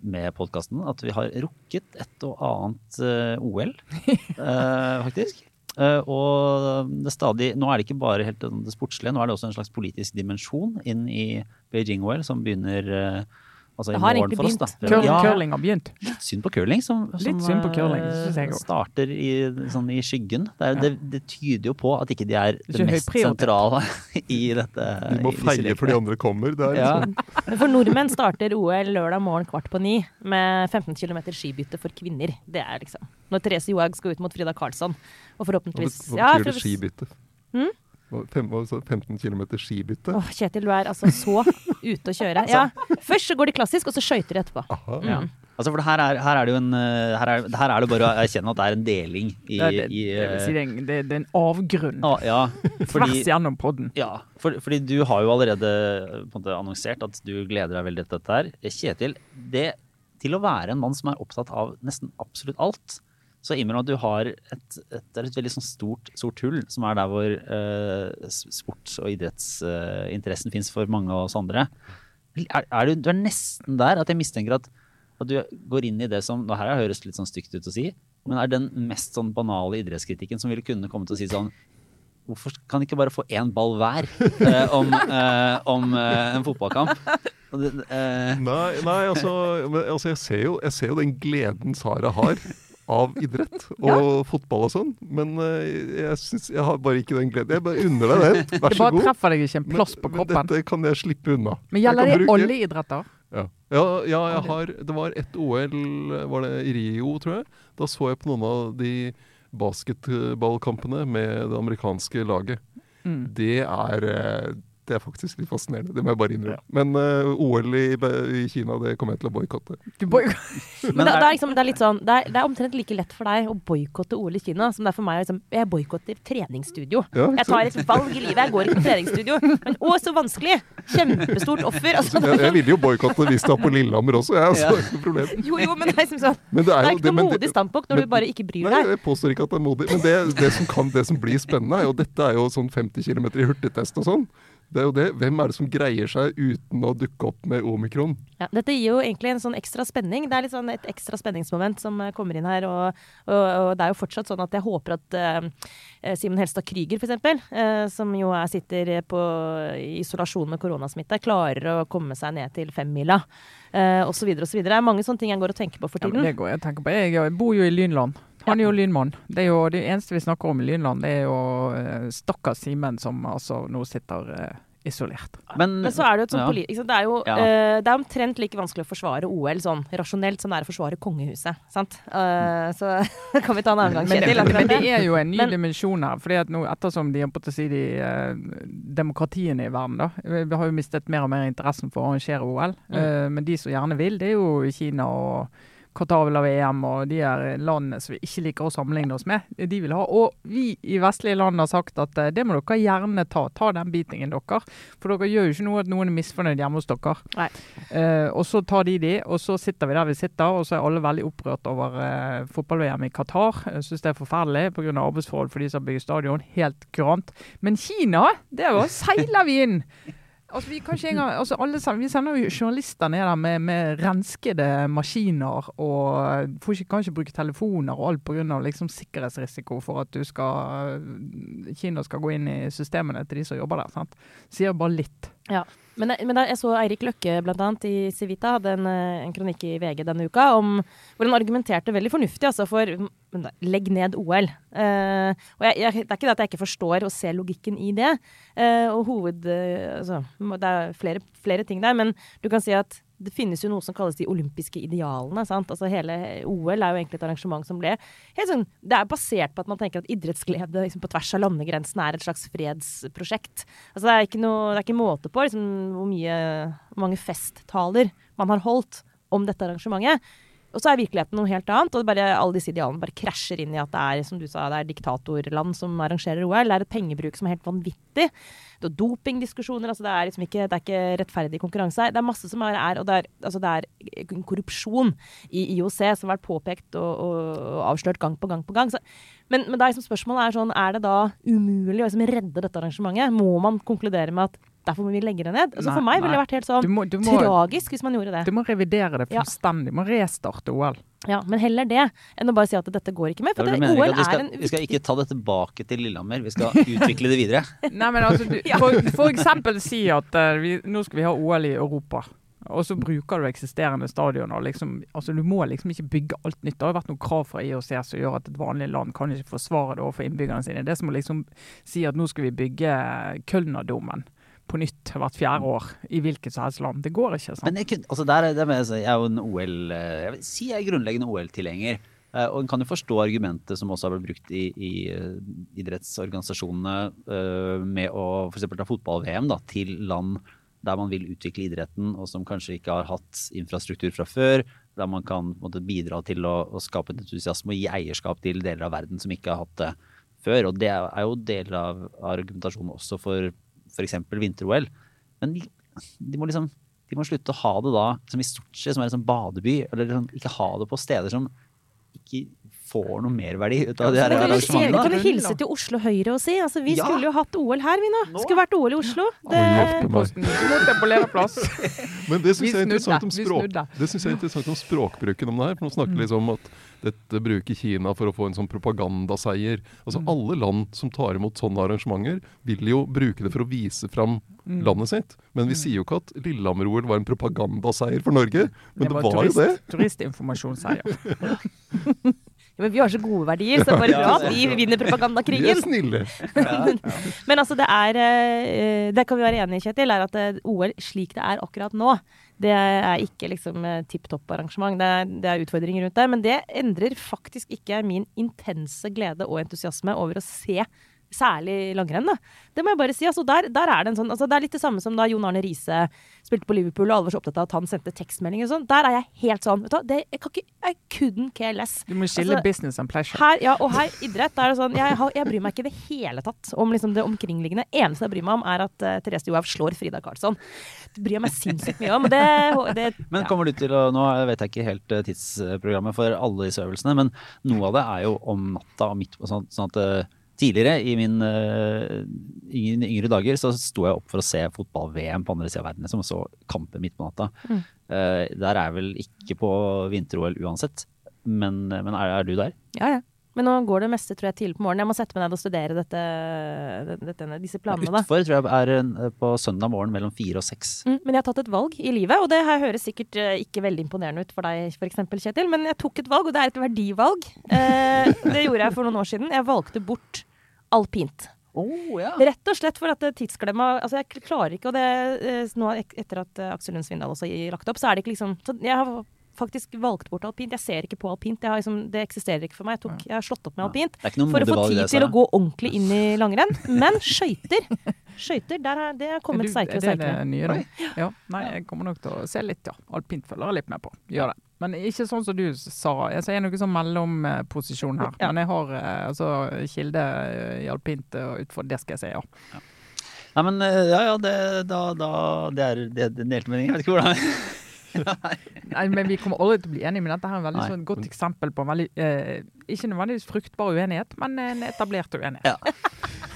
med podkasten at vi har rukket et og annet eh, OL, eh, faktisk. Uh, og det stadig, nå er det ikke bare helt det sportslige, nå er det også en slags politisk dimensjon inn i Beijing-OL, som begynner eh, altså Det i har morgen egentlig for oss. da. begynt. Curling, Ja, curling har begynt. Litt synd på curling, som, som synd på curling, eh, jeg starter i, sånn i skyggen. Det, er, det, det tyder jo på at ikke de er det, ikke mest høyprioritert. sentrale i dette. de må feie for de andre kommer. Det er Ja. sånn. For nordmenn starter OL lørdag morgen kvart på ni med 15 km skibytte for kvinner. Det er liksom Når Therese Johaug skal ut mot Frida Karlsson. Og forhåpentligvis hva betyr det for- skibytte? Hm? Fem, hva 15 km skibytte? Åh, Kjetil, du er altså så ute å kjøre. Ja. Først så går de klassisk, og så skøyter de etterpå. Aha. Mm. Ja. Altså for her, er, her er det jo en eh, her er, her er det bare å erkjenne at det er en deling i, Det, det, i jeg vil si eh, det, er en- det, det er en avgrunn ah, Ja, fordi tvers gjennom podden. Ja, for, fordi du har jo allerede på en måte, annonsert at du gleder deg veldig til dette her. Kjetil, det, til å være en mann som er opptatt av nesten absolutt alt, så innimellom at du har et, et, det et veldig sånn stort, stort hull, som er der hvor uh, sports- og idrettsinteressen fins for mange av oss andre. Er, er du, du er nesten der at jeg mistenker at, at du går inn i det som Nå her høres litt sånn stygt ut å si, men er den mest sånn banale idrettskritikken som ville kunne komme til å si sånn Hvorfor kan de ikke bare få én ball hver uh, om, uh, om en fotballkamp? Nei, nei altså, altså jeg, ser jo, jeg ser jo den gleden Sara har av idrett og fotball og sånn. Men eh, jeg, synes, jeg har bare ikke den gleden. Jeg bare unner deg den. Vær så god. Det bare treffer deg ikke en plass på men kroppen. dette kan jeg slippe unna. Men gjelder det bruke- alle idretter? Ja, ja, ja jeg har, det var et OL, var det i Rio, tror jeg. Da så jeg på noen av de basketballkampene med det amerikanske laget. Mm. Det er, eh, det er faktisk litt fascinerende, det må jeg bare innrømme. Men uh, OL i, i Kina, det kommer jeg til å boikotte. Men det, det, er liksom, det, er litt sånn, det, er, det er omtrent like lett for deg å boikotte OL i Kina som det er for meg å liksom, Jeg boikotter treningsstudio. Ja, Jeg tar et valg i livet. Jeg går ikke på treningsstudio. Men å, så vanskelig! Kjempestort offer. Altså, Jeg, jeg ville jo boikotte hvis det var på Lillehammer også, jeg. Altså, Ja. ikke noe problem. jo, jo, men det er, liksom sånn, Men det det er jo ikke noe modig standpunkt når men- du bare ikke bryr deg. Nei, jeg påstår ikke at det er modig. Men det, det, som, kan, det som blir spennende, er jo dette er jo sånn 50 km i hurtigtest og sånn. Det er jo det. Hvem er det som greier seg uten å dukke opp med omikron? Ja, dette gir jo egentlig en sånn ekstra spenning. Det er litt sånn et ekstra spenningsmoment som eh, kommer inn her. Og, og, og det er jo fortsatt sånn at jeg håper at uh, Simen Helstad Krüger, f.eks., uh, som jo er, sitter på isolasjon med koronasmitte, klarer å komme seg ned til femmila. Uh, osv. osv. Det er mange sånne ting jeg går og tenker på for tiden. Ja, det går jeg og tenker på. Jeg bor jo i Lynland. Han er jo lynmann. Det, er jo, det eneste vi snakker om i Lynland, det er jo uh, stakkars Simen som altså nå sitter uh, isolert. Men, Men, så er det jo et sånt ja. politisk det, er jo, ja. uh, det er omtrent like vanskelig å forsvare OL sånn rasjonelt som det er å forsvare kongehuset. Sant? Uh, så kan vi ta en annen gang, Kjetil. Men, men, det er jo en ny Men, dimensjon her. fordi at nå, Ettersom de på å si de uh, demokratiene i verden, da. Vi har jo mistet mer og mer interessen for å arrangere OL. Mm. men de som gjerne vil, det er jo Kina og Qatar vil ha VM, og de er landene som vi ikke liker å sammenligne oss med, de vil ha. Og vi i vestlige land har sagt at eh, det må dere gjerne ta. Ta den bitingen dere. For dere gjør jo ikke noe at noen er misfornøyd hjemme hos dere. Uh, og så tar de de, og så sitter vi der vi sitter, og så er alle veldig opprørt over uh, fotball-VM i Qatar. Syns det er forferdelig pga. arbeidsforhold for de som bygger stadion. Helt kurant. Men Kina, det var seiler vi inn! Altså, vi, engang, altså alle, vi sender jo journalister ned der med, med renskede maskiner og ikke, kan ikke bruke telefoner og alt pga. Liksom sikkerhetsrisiko for at skal, Kina skal gå inn i systemene til de som jobber der. sant? Sier bare litt. Ja. Men, men da, jeg så Eirik Løkke annet i Civita hadde en, eh, en, kronikk i VG denne uka om, hvor han argumenterte veldig fornuftig altså for legg ned OL. Uh, og jeg, jeg, det er ikke det at jeg ikke forstår og ser logikken i det. Uh, og hoved... Uh, altså, det er flere, flere ting der, men du kan si at det finnes jo noe som kalles de olympiske idealene. sant? Altså Hele OL er jo egentlig et arrangement som ble helt sånn, Det er basert på at man tenker at idrettsglede liksom, på tvers av landegrensene er et slags fredsprosjekt. Altså Det er ikke, noe, det er ikke måte på liksom, hvor, mye, mange festtaler man har holdt om dette arrangementet. Og så er virkeligheten noe helt annet, og bare, alle disse idealene bare krasjer inn i at det er som du sa, det er diktatorland som arrangerer OL. Det er et pengebruk som er helt vanvittig. Det er dopingdiskusjoner. altså Det er liksom ikke, det er ikke rettferdig konkurranse her. Det er masse som er, er og det er, altså det er korrupsjon i IOC som har vært påpekt og, og, avslørt gang på gang på gang. Så, men, men da liksom spørsmålet er sånn, er det da umulig å liksom redde dette arrangementet? Må man konkludere med at derfor må vi legge det ned. Altså nei, for meg ville det vært helt sånn du må, du må, tragisk hvis man gjorde det. Du må revidere det fullstendig. Du må restarte OL. Ja, men heller det enn å bare si at dette går ikke mer. For det, OL er skal, en Vi skal ikke ta det tilbake til Lillehammer, vi skal utvikle det videre. nei, men altså, du, for, for, eksempel si at uh, vi, nå skal vi ha OL i Europa. Og så bruker du eksisterende stadioner. Liksom, altså du må liksom ikke bygge alt nytt. Det har vært noen krav fra IOC som gjør at et vanlig land kan ikke forsvare det overfor innbyggerne sine. Det er som å liksom si at nå skal vi bygge Kölnerdomen på nytt hvert fjerde år i hvilket som helst land. Det går ikke. sant? Men jeg, altså der, der jeg, er jo en OL eh, Jeg vil si jeg er grunnleggende OL-tilhenger. Uh, og en kan jo forstå argumentet som også har blitt brukt i, i uh, idrettsorganisasjonene med å f.eks. ta fotball-VM til land der man vil utvikle idretten, og som kanskje ikke har hatt infrastruktur fra før. Der man kan måtte, bidra til å, å, skape en entusiasme og gi eierskap til deler av verden som ikke har hatt det før. Og det er jo deler av argumentasjonen også for f.eks. vinter-OL. Men de, de, må liksom de må slutte å ha det da som i Sotsji, som er en sånn badeby. Eller liksom, ikke ha det på steder som ikke får noe merverdi ut av de her arrangementene. Det kan du hilse til Oslo Høyre og si. Altså, vi ja. skulle jo hatt OL her, vi nå. nå. Skulle vært OL i Oslo. Det... Men det syns jeg, er interessant om språk. Det synes jeg er interessant om språkbruken om det her. For nå snakker vi liksom om at dette bruker Kina for å få en sånn propagandaseier. Altså mm. Alle land som tar imot sånne arrangementer, vil jo bruke det for å vise fram mm. landet sitt. Men vi mm. sier jo ikke at Lillehammer-OL var en propagandaseier for Norge. Men det var, det var turist, jo det. Turistinformasjonsseier. Men vi har så gode verdier, så bare bra at vi vinner propagandakrigen. Vi snille. men altså, det er eh, Det kan vi være enige i, Kjetil, er at eh, OL slik det er akkurat nå, det er ikke liksom eh, tipp topp arrangement. Det er, det er, utfordringer rundt det. Men det endrer faktisk ikke min intense glede og entusiasme over å se Særlig langrenn, da. Det må jeg bare si. Altså, der, der er det en sånn altså, Det er litt det samme som da Jon Arne Riise spilte på Liverpool, og alle var så opptatt av at han sendte tekstmeldinger og sånn. Der er jeg helt sånn. Vet du, det, jeg kan ikke I couldn't care less. Du må skille altså, business and pleasure. Her, ja, og her idrett er det sånn jeg, jeg, bryr meg ikke i det hele tatt om liksom, det omkringliggende. Eneste jeg bryr meg om, er at uh, Therese Johaug slår Frida Karlsson. Det bryr jeg meg sinnssykt mye om. Det, det, men kommer du til å Nå vet jeg ikke helt uh, tidsprogrammet for alle disse øvelsene, men noe av det er jo om natta og midt på sånn, sånn at uh, Tidligere, i min uh, yngre dager, så sto jeg opp for å se fotball-VM på andre sida av verden. Som så kamper midt på natta. Mm. Uh, der er jeg vel ikke på vinter-OL uansett. Men, men er, er, du der? Ja, ja. Men nå går det meste tror jeg, tidlig på morgenen. Jeg må sette meg ned og studere dette, dette, disse planene. Men utfor tror jeg er på søndag morgen mellom fire og seks. Mm, men jeg har tatt et valg i livet, og det her høres sikkert ikke veldig imponerende ut for deg f.eks., Kjetil. Men jeg tok et valg, og det er et verdivalg. Eh, det gjorde jeg for noen år siden. Jeg valgte bort alpint. Oh, ja. Rett og slett for at tidsklemma Altså, jeg klarer ikke, og det eh, nå etter at eh, Aksel Lund Svindal også har lagt opp, så er det ikke liksom så Jeg har faktisk valgt bort alpint. Jeg ser ikke på alpint. Liksom, det eksisterer ikke for meg. Jeg, tok, jeg har slått opp med alpint ja. for å få tid til å gå ordentlig inn i langrenn. Men skøyter Skøyter, det er kommet sterkere og sterkere. Er det nye nå? Ja. Nei, jeg kommer nok til å se litt, ja. Alpint følger jeg litt med på. Gjør det. Men ikke sånn som du sa. Jeg er noe sånn mellomposisjon her. Men jeg har eh, altså kilde i alpint og utfor. Det skal jeg si, ja. ja. Nei, men eh, ja ja, det, da, da, det er det, det delte meninger. Jeg vet ikke hvordan Nei, men Vi kommer aldri til å bli enige, men dette er et veldig sånn godt eksempel på en veldig eh, Ikke nødvendigvis fruktbar uenighet, men en etablert uenighet. Ja.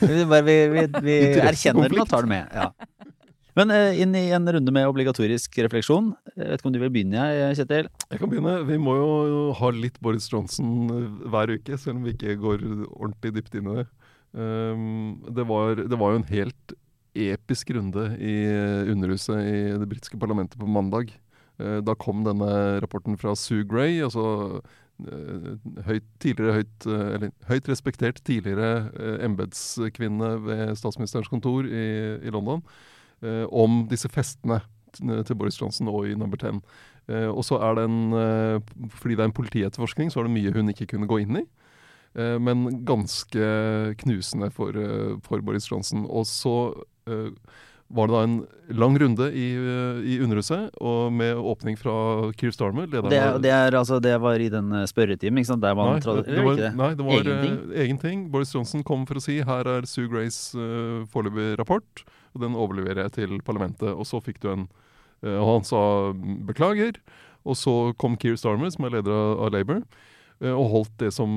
Vi, bare, vi, vi, vi erkjenner den og tar det med. Ja. Men eh, inn i en runde med obligatorisk refleksjon. Jeg vet ikke om du vil begynne, Kjetil? Jeg kan begynne. Vi må jo ha litt Boris Johnson eh, hver uke, selv om vi ikke går ordentlig dypt inn i det. Um, det, var, det var jo en helt episk runde i Underhuset i det britiske parlamentet på mandag. Uh, da kom denne rapporten fra Sue Gray, altså uh, høyt, høyt, uh, eller, høyt respektert tidligere embetskvinne ved statsministerens kontor i, i London eh, om disse festene til Boris Johnson og i Number Ten. Eh, og så er det en eh, Fordi det er en politietterforskning, så er det mye hun ikke kunne gå inn i. Eh, men ganske knusende for, eh, for, Boris Johnson. Og så eh, var det da en lang runde i, i Underhuset, og med åpning fra Keir Starmer. Det, det, er, altså, det, var i den spørretimen, ikke sant? Der nei, det var, det? nei, det var egen ting. Boris Johnson kom for å si her er Sue Grays uh, foreløpige rapport og den overleverer jeg til parlamentet. Og så fikk du en uh, Og han sa beklager. Og så kom Keir Starmer, som er leder av, Labour, og holdt det som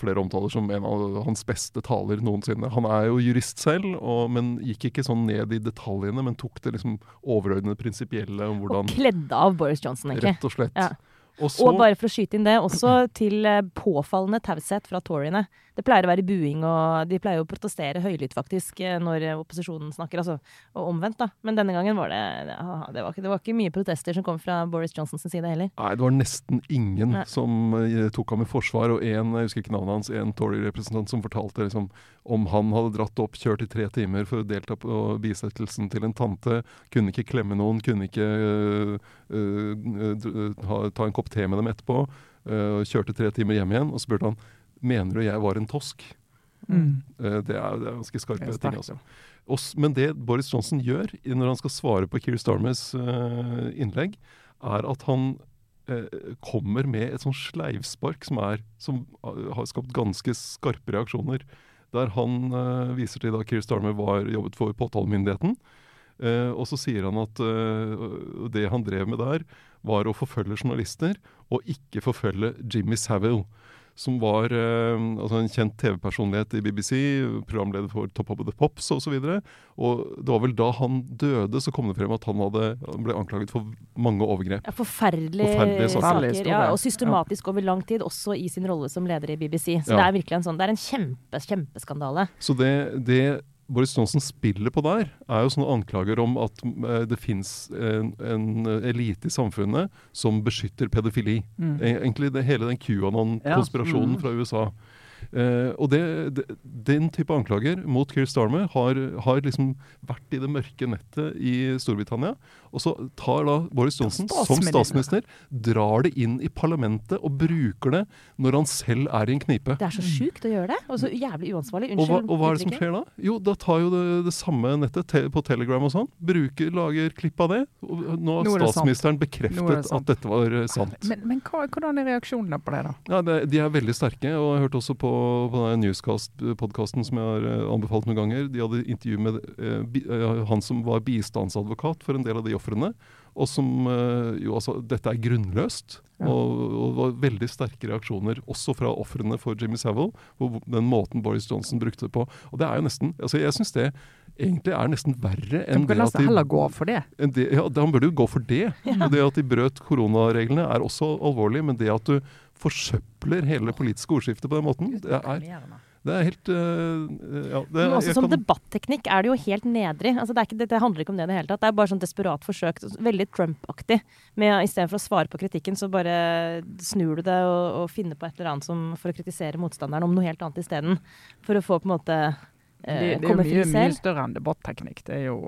flere omtaler som en av hans beste taler noensinne. Han er jo jurist selv, og, men gikk ikke sånn ned i detaljene, men tok det liksom overordnede prinsipielle om hvordan Og kledde av Boris Johnson, egentlig. Rett og slett. Ja. Og, så, og, bare for å skyte inn det, også til eh, påfallende taushet fra toryene. Det pleier å være buing, og de pleier å protestere høylytt, faktisk, eh, når opposisjonen snakker. Altså, og omvendt, da. Men denne gangen var det det var, ikke, det var ikke mye protester som kom fra Boris Johnsons side heller. Nei, det var nesten ingen Nei. som uh, tok ham i forsvar. Og en, jeg husker ikke navnet hans, en Tory-representant som fortalte liksom, om han hadde dratt opp, kjørt i tre timer for å delta på bisettelsen til en tante, kunne ikke klemme noen, kunne ikke uh, uh, ha, ta en kopp te med dem etterpå. kjørte tre timer hjem igjen, og så spurte han mener du jeg var en tosk? Mm. Uh, det, er, det, er, ganske skarpe er ting. altså. Også, men det Boris Johnson gjør når han skal svare på Keir Starmers uh, innlegg, er at han uh, kommer med et sånn sleivspark som, er, som har skapt ganske skarpe reaksjoner. Der han viser til da Keir Starmer var, jobbet for påtalemyndigheten. og så sier han at det han drev med der, var å forfølge journalister, og ikke forfølge Jimmy Savile som var eh, altså en kjent TV-personlighet i BBC, programleder for Top of the Pops osv. Og, så og det var vel da han døde, så kom det frem at han, hadde, han ble anklaget for mange overgrep. Ja, Forferdelige, Forferdelige saker. saker ja, og systematisk over lang tid, også i sin rolle som leder i BBC. Så ja. det er virkelig en sånn, det er en kjempe, kjempeskandale. Så det, det Boris Johnson spiller på der, er jo sånne anklager om at uh, det fins en, en, elite i samfunnet som beskytter pedofili. Mm. Egentlig det, hele den QAnon-konspirasjonen ja. mm. fra USA. Uh, og det, det, Den type anklager mot Keir Starmer har, har, liksom vært i det mørke nettet i Storbritannia. Og så tar da Boris Johnson som statsminister, drar det inn i parlamentet og bruker det når han selv er i en knipe. Det er så sjukt å gjøre det, og så jævlig uansvarlig. Unnskyld. Og hva, og hva er det som skjer da? Jo, da tar jo det, det samme nettet te, på Telegram og sånn, bruker, lager klipp av det. Og nå har statsministeren bekreftet at dette var uh, sant. Men, men hva, hvordan er reaksjonene på det, da? Ja, det, De er veldig sterke, og jeg har hørt også på, på Newscast-podkasten som jeg har uh, anbefalt noen ganger. De hadde intervju med eh, han som var bistandsadvokat for en del av de ofrene. Og som eh, jo altså Dette er grunnløst. Ja. Og, og det var veldig sterke reaksjoner, også fra ofrene for Jimmy Savile, på den måten Boris Johnson brukte det på. Og det er jo nesten altså Jeg syns det egentlig er nesten verre enn de det at de heller gå for det. det, ja, Han burde jo gå for det. Og det at de brøt koronareglene er også alvorlig, men det at du forsøpler hele det politiske ordskiftet på den måten, det er, det er helt uh, ja, det, Men også som kan- debatteknikk er det jo helt nedrig. Altså, det, det, handler ikke om det i det hele tatt. Det er bare sånn desperat forsøk. Veldig Trump-aktig. med Istedenfor å svare på kritikken, så bare snur du det og, og finner på et eller annet som, for å kritisere motstanderen om noe helt annet isteden. For å få på en måte Det, eh, det er jo mye, mye større enn debatteknikk. Det er jo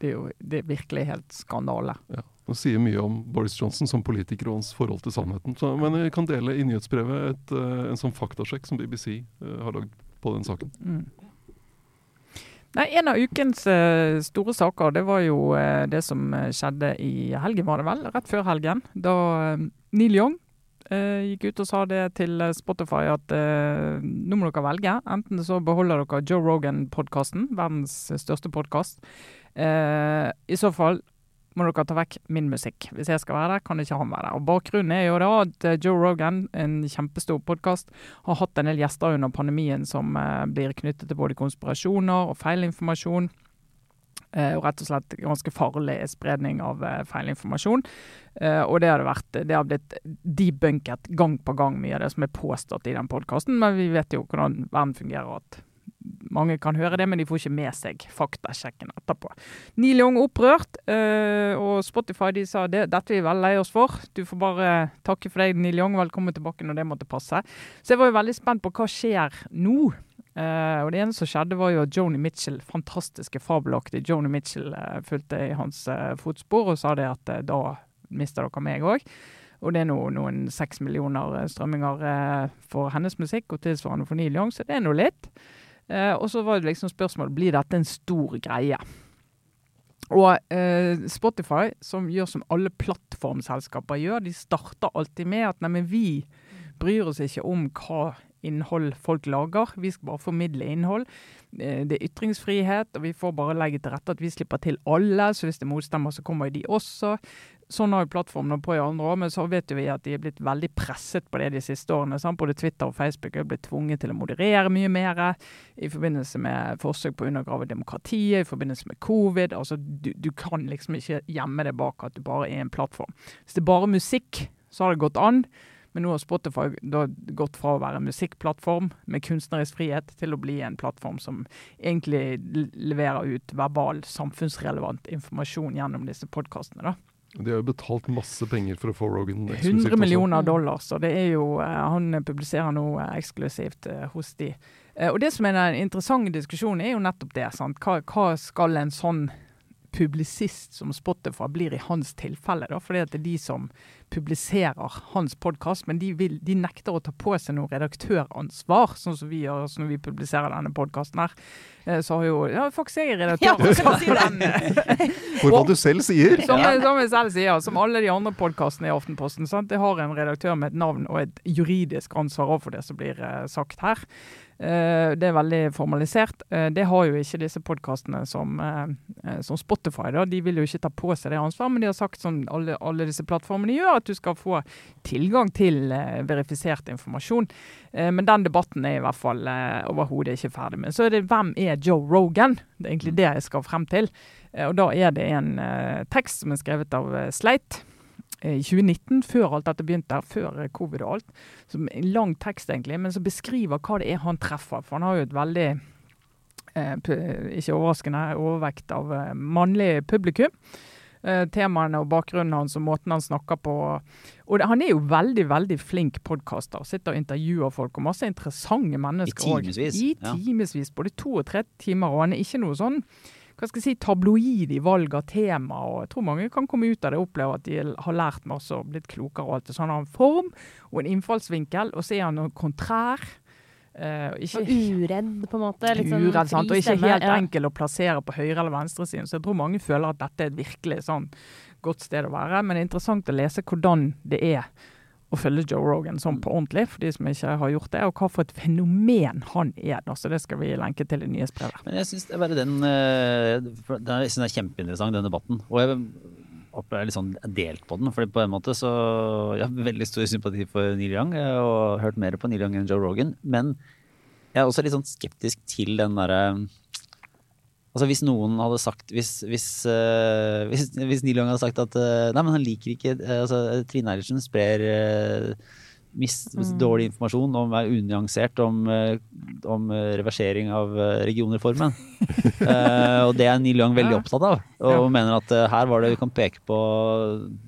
det er jo det er virkelig helt skandale. Ja, Det sier mye om Boris Johnson som politiker og hans forhold til sannheten. Så, men vi kan dele i nyhetsbrevet et, øh, en sånn faktasjekk som BBC øh, har lagd på den saken. Mm. Nei, En av ukens uh, store saker det var jo uh, det som eh, skjedde i helgen, var det vel? Rett før helgen. Da uh, Neil Young eh, gikk ut og sa det til eh, Spotify at eh, nå må dere velge. Enten så beholder dere Joe Rogan-podkasten, verdens største podkast. I så fall må dere ta vekk min musikk. Hvis jeg skal være der, kan ikke han være der. Og Bakgrunnen er jo da at eh, Joe Rogan, en kjempestor podkast, har hatt en del gjester under pandemien som eh, blir knyttet til både konspirasjoner og feilinformasjon. Eh, og rett og slett ganske farlig spredning av eh, feilinformasjon. Eh, og det har, det, vært, det har blitt debunket gang på gang, mye av det som er påstått i den podkasten. Men vi vet jo hvordan verden fungerer. at mange kan høre det, men de får ikke med seg faktasjekken etterpå. Neil Young opprørt, eh, og Spotify de sa det, dette er vi veldig lei oss for. Du får bare takke for deg, Neil Young. Velkommen tilbake når det måtte passe. Så jeg var jo veldig spent på hva skjer nå. Eh, og Det ene som skjedde, var jo at Joni Mitchell, fantastiske, fabelaktige Joni Mitchell, eh, fulgte i hans fotspor og sa det at da mister dere meg òg. Og det er nå noen seks millioner strømminger for hennes musikk, og tilsvarende for Neil Young, så det er nå litt. Eh, og så var det liksom spørsmålet blir dette en stor greie. Og eh, Spotify, som gjør som alle plattformselskaper gjør, de starter alltid med at nei, vi bryr oss ikke om hva innhold folk lager. Vi skal bare formidle innhold. Eh, Det er ytringsfrihet, og vi får bare legge til rette at vi slipper til alle. Så hvis det er motstemmer, så kommer de også. Sånn har jo plattformene på i andre år, men så vet jo vi at de er blitt veldig presset på det de siste årene. Sant? Både Twitter og Facebook er blitt tvunget til å moderere mye mer i forbindelse med forsøk på å undergrave demokratiet, i forbindelse med covid. Altså, du, du kan liksom ikke gjemme det bak at du bare er en plattform. Hvis det er bare musikk, så har det gått an. Men nå har Spotify gått fra å være en musikkplattform med kunstnerisk frihet til å bli en plattform som egentlig leverer ut verbal, samfunnsrelevant informasjon gjennom disse podkastene. De har jo betalt masse penger for å få Rogan eksklusivt 100 også. millioner dollar, så det er jo eh, Han publiserer nå eh, eksklusivt eh, hos de. Og det som er den interessante diskusjonen, er jo nettopp det. sant? Hva, hva skal en sånn publisist som Spotify blir i hans tilfelle, da? Fordi at det er de som publiserer hans podkast, men de, vil, de nekter å ta på seg noe redaktøransvar, sånn som vi gjør når vi publiserer denne podkasten her. Eh, Så har jo Ja, faktisk jeg er for jeg det. For hva du selv sier! Som, som jeg selv sier, som alle de andre podkastene i Aftenposten. Sant? Det har en redaktør med et navn og et juridisk ansvar overfor det som blir eh, sagt her. Eh, det er veldig formalisert. Eh, det har jo ikke disse podkastene som, eh, som Spotify. Da. De vil jo ikke ta på seg det ansvaret, men de har sagt som alle, alle disse plattformene gjør, at du skal få tilgang til verifisert informasjon. Men den debatten er i hvert fall overhodet ikke ferdig med. Så er det hvem er Joe Rogan? Det er egentlig det jeg skal frem til. Og da er det en tekst som er skrevet av Sleit i 2019, før alt dette begynte, før eh, covid og alt. Som en lang tekst, egentlig, men som beskriver hva det er han treffer. For han har jo et veldig, eh, ikke overraskende, overvekt av eh, mannlig publikum. Eh, temaene og bakgrunnen hans og måten han snakker på. Og det, han er jo veldig veldig flink podkaster. Sitter og intervjuer folk og masse interessante mennesker. også. timevis, I ja. Både to og tre timer. Og han er ikke noe sånn hva skal jeg si, tabloid i valg av tema. og Jeg tror mange kan komme ut av det og oppleve at de har lært masse og blitt klokere. og alt det. Så han har en form og en innfallsvinkel, og så er han noe kontrær. Uh, ikke Og uredd, på en måte. Sånn uredd, sant? og ikke helt ja. enkel å plassere på høyre- eller venstresiden. Så jeg tror mange føler at dette er et virkelig sånn godt sted å være. Men det er interessant å lese hvordan det er å følge Joe Rogan sånn på ordentlig, for de som ikke har gjort det, og hva for et fenomen han er. Da. Så det skal vi lenke til i nyhetsbrevet. Men jeg syns det er den eh, det er- det er kjempeinteressant, den debatten. Og jeg opp, er litt sånn delt på den. For på en måte så Jeg har veldig stor sympati for Neil Young eh, og har hørt mer på Neil Young enn Joe Rogan. Men jeg er også litt sånn skeptisk til den derre Altså Hvis noen hadde sagt Hvis, hvis, uh, hvis, hvis Neil Young hadde sagt at uh, Nei, men han liker ikke uh, altså Trine Eilertsen sprer mis, mm. dårlig informasjon om er unyansert om, om reversering av regionreformen. og det er Neil Young veldig opptatt av. Og ja. mener at her var det vi kan peke på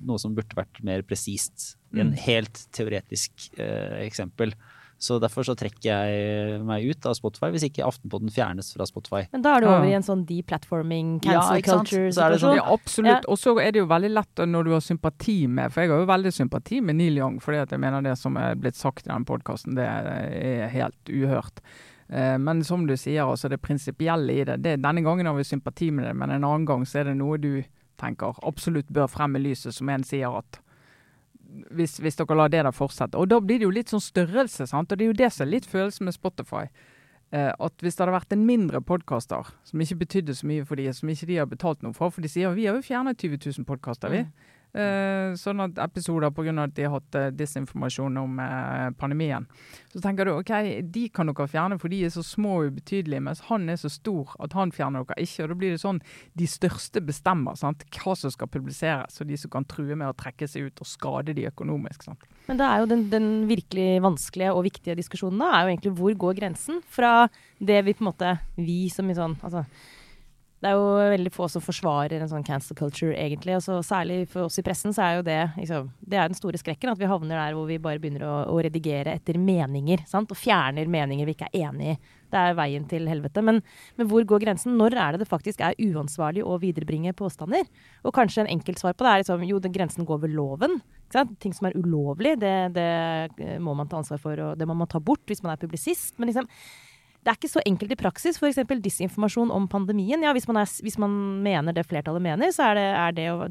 noe som burde vært mer presist. Mm. en helt teoretisk eksempel. Så derfor så trekker jeg meg ut av Spotify, hvis ikke Aftenpodden fjernes fra Spotify. Men da er du over i en sånn deplatforming, cancel ja, culture-situasjon? Sånn, ja, absolutt. Ja. Og så er det jo veldig lett når du har sympati med For jeg har jo veldig sympati med Neil Young, fordi at jeg mener det som er blitt sagt i den podkasten, det er helt uhørt. Eh, men som du sier, altså det prinsipielle i det, det Denne gangen har vi sympati med det, men en annen gang så er det noe du tenker absolutt bør frem i lyset, som en sier at hvis, hvis, dere lar det der fortsette. Og da blir det jo litt sånn størrelse, sant. Og det er jo det som er litt følelsen med Spotify. Eh, at hvis det hadde vært en mindre podkaster, som ikke betydde så mye for de, som ikke de har betalt noe for, for de sier vi har jo fjernet 20 000 podkaster, vi. Mm. Eh, at episoder pga. at de har hatt eh, disinformasjon om eh, pandemien. Så tenker du ok, de kan dere fjerne for de er så små og ubetydelige, mens han er så stor at han fjerner dere ikke. og Da blir det sånn de største bestemmer sant? hva som skal publiseres, og de som kan true med å trekke seg ut og skade de økonomisk. sant? Men det er jo den, den, virkelig vanskelige og viktige diskusjonen da, er jo egentlig hvor går grensen fra det vi på en måte Vi som i sånn altså det er jo veldig få som forsvarer en sånn cancel culture, egentlig. Og så særlig for oss i pressen så er jo det liksom, Det er den store skrekken, at vi havner der hvor vi bare begynner å, å redigere etter meninger. Sant? Og fjerner meninger vi ikke er enig i. Det er veien til helvete. Men, men, hvor går grensen? Når er det det faktisk er uansvarlig å viderebringe påstander? Og kanskje en enkelt svar på det er liksom, jo, den grensen går ved loven. Ting som er ulovlig, det, det, må man ta ansvar for, og det må man ta bort hvis man er publisist. Men liksom det er ikke så enkelt i praksis. F.eks. disinformasjon om pandemien. Ja, hvis man, er, hvis man, mener det flertallet mener, så er det, er det å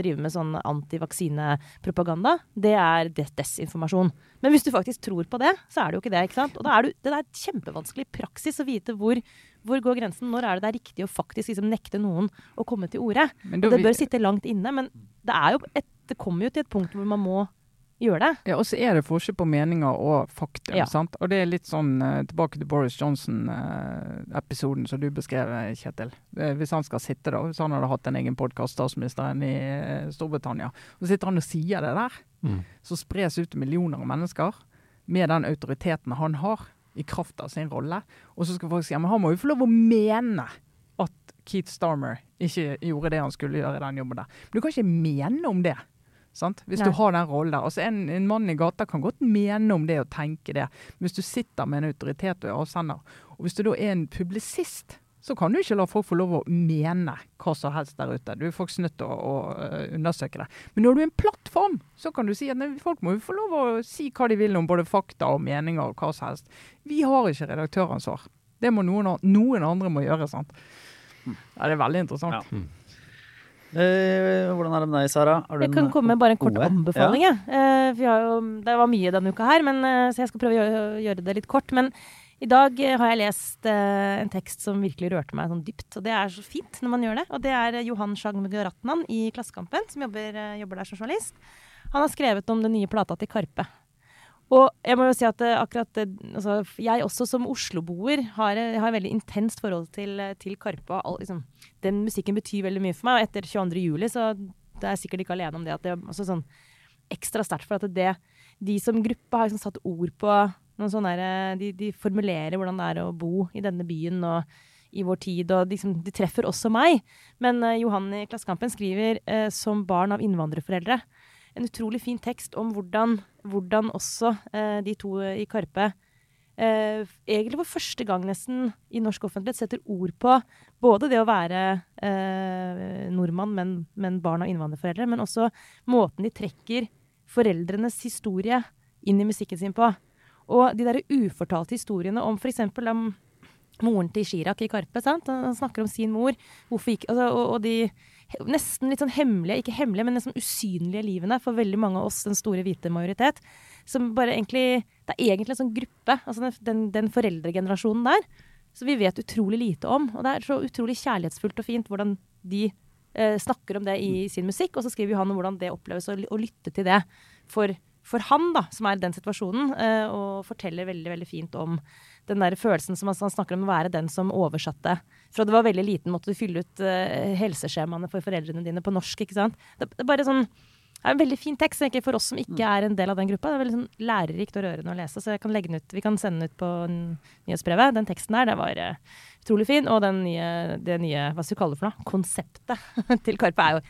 drive med sånn antivaksinepropaganda, det er desinformasjon. Men hvis du faktisk tror på det, så er det jo ikke det. ikke sant? Og da er du, det er kjempevanskelig i praksis å vite hvor, hvor går grensen. Når er det det er riktig å faktisk liksom nekte noen å komme til orde? Det bør sitte langt inne, men det, er jo et, det kommer jo til et punkt hvor man må gjør det. Ja, Og så er det forskjell på meninger og fakta. Ja. sant? Og det er litt sånn uh, tilbake til Boris Johnson-episoden uh, som du beskrev, Kjetil. Uh, hvis han skal sitte da, hvis han hadde hatt en egen podkast, statsministeren i Storbritannia, og så sitter han og sier det der, mm. så spres ut millioner av mennesker med den autoriteten han har, i kraft av sin rolle. Og så skal folk si ja, men han må jo få lov å mene at Keith Starmer ikke gjorde det han skulle gjøre i den jobben der. Men du kan ikke mene om det. Sant? Hvis Nei. du har den rollen der. Altså en, en, mann i gata kan godt mene om det og tenke det. Men hvis du sitter med en autoritet og er avsender, og hvis du da er en publisist, så kan du ikke la folk få lov å mene hva som helst der ute. Du er faktisk nødt til å, å, eh, undersøke det. Men når du er en plattform, så kan du si at folk må jo få lov å si hva de vil om både fakta og meninger og hva som helst. Vi har ikke redaktøransvar. Det må noen, noen andre må gjøre. sant? Mm. Ja, det er veldig interessant. Ja. Eh, hvordan er det med deg, Sara? jeg kan komme med bare en kort anbefaling. Ja. Eh, jo, det var mye denne uka her, men, eh, så jeg skal prøve å gjøre, gjøre, det litt kort. Men i dag eh, har jeg lest eh, en tekst som virkelig rørte meg sånn dypt. Og det er så fint når man gjør det. Og det er Johan Sjagmugaratnan i Klassekampen, som jobber, eh, jobber der som journalist. Han har skrevet om den nye plata til Karpe. Og jeg må jo si at eh, akkurat eh, altså, jeg også som Oslo-boer har, eh, har et veldig intenst forhold til, til Karpe. Liksom, den musikken betyr veldig mye for meg, og etter 22. juli så det er jeg sikkert ikke alene om det. at det er også sånn ekstra sterkt for at det, de som gruppe har liksom satt ord på noen sånne de, de, formulerer hvordan det er å bo i denne byen og i vår tid, og de, de treffer også meg. Men uh, Johan i Klassekampen skriver uh, som barn av innvandrerforeldre en utrolig fin tekst om hvordan, hvordan også eh, de to i Karpe eh, egentlig for første gang nesten i norsk offentlighet setter ord på både det å være eh, nordmann, men, men barn av innvandrerforeldre, men også måten de trekker foreldrenes historie inn i musikken sin på. Og de der ufortalte historiene om f.eks. om moren til Chirag i Karpe. Sant? Han snakker om sin mor. Gikk, altså, og, og de nesten litt sånn hemmelige, ikke hemmelige, men nesten usynlige livene for veldig mange av oss, den store hvite majoritet. Som bare egentlig Det er egentlig en sånn gruppe, altså den, den foreldregenerasjonen der, som vi vet utrolig lite om. Og det er så utrolig kjærlighetsfullt og fint hvordan de eh, snakker om det i sin musikk, og så skriver han om hvordan det oppleves å, å lytte til det for, for han, da, som er i den situasjonen, eh, og forteller veldig, veldig fint om den der følelsen som han han snakker om å være den som oversatte. Fra du var veldig liten, måtte du fylle ut uh, helseskjemaene for foreldrene dine på norsk, ikke sant. Det, det er bare sånn det er en veldig fin tekst, egentlig for oss som ikke er en del av den gruppa. Det er veldig sånn lærerikt og rørende å lese, så jeg kan ut. vi kan sende den ut på nyhetsbrevet. Den teksten der, det var eh, utrolig fin. Og den nye, det nye, hva skal vi kalle det for noe, konseptet til Karpe er jo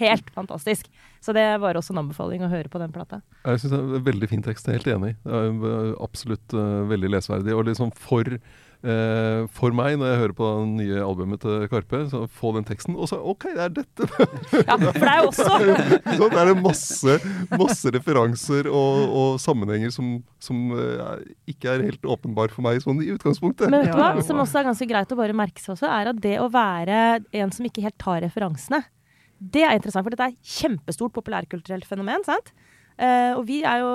helt fantastisk. Så det var også en anbefaling å høre på den plata. Jeg syns det er en veldig fin tekst, jeg er helt enig. Det er eh, absolutt uh, veldig lesverdig. Og liksom for, eh, for meg, når jeg hører på det nye albumet til Karpe, så få den teksten, og så OK, det er dette! Ja, for det er jo også så er det masse, masse referanser og, og sammenhenger som, som uh, ikke er helt åpenbar for meg sånn i utgangspunktet. Men vet du hva, som også er ganske greit å bare merke seg også, er at det å være en som ikke helt tar referansene, det er interessant. For dette er kjempestort populærkulturelt fenomen, sant? Eh, og vi er jo,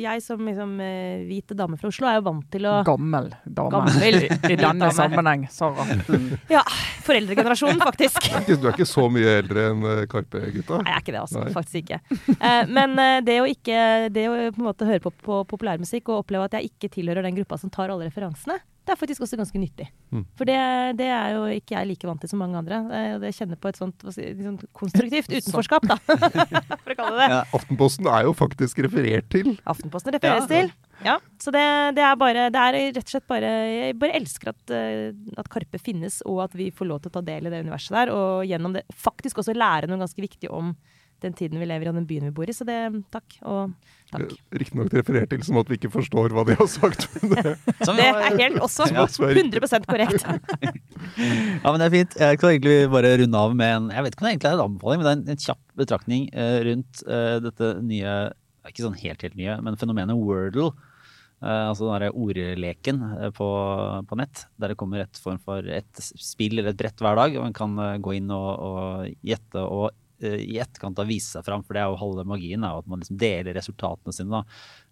jeg som liksom, eh, hvit dame fra Oslo, er jo vant til å Gammel dame Gammel i, i denne dame. sammenheng, Sara. Ja, foreldregenerasjonen, faktisk. Du er ikke- Du er ikke så mye eldre enn eh, Karpe-gutta. Nei, jeg er ikke det, altså. Nei. Faktisk ikke. Uh, men eh, det å ikke Det å på en måte høre på, på populærmusikk og oppleve at jeg ikke tilhører den gruppa som tar alle referansene, det er faktisk også ganske nyttig. Mm. For det, det er jo ikke jeg like vant til som mange andre. Jeg kjenner på et sånt hva si, sånt konstruktivt utenforskap, da. For å kalle det det. Ja. Aftenposten er jo faktisk referert til. Aftenposten refereres Ja. til. Ja, så det, det er bare Det er rett og slett bare Jeg bare elsker at, eh, at Karpe finnes, og at vi får lov til å ta del i det universet der. Og gjennom det faktisk også lære noe ganske viktig om den tiden vi lever i, og den byen vi bor i. Så det takk. Og takk. Riktignok referert til som at vi ikke forstår hva de har sagt. Men det, Det er helt også Ja. 100 korrekt. Ja, men det er fint. Jeg kan egentlig bare runde av med en Jeg vet ikke om det egentlig er en anbefaling, men det er en, en kjapp betraktning eh, rundt eh, dette nye Ikke sånn helt, helt nye, men fenomenet Wordle. Uh, altså den derre ordleken eh, på, på nett, der det kommer et form for et spill eller et brett hver dag. og Man kan eh, gå inn og, og gjette og eh, i etterkant har vist seg fram, for det er jo halve magien. Jo at man liksom deler resultatene sine da,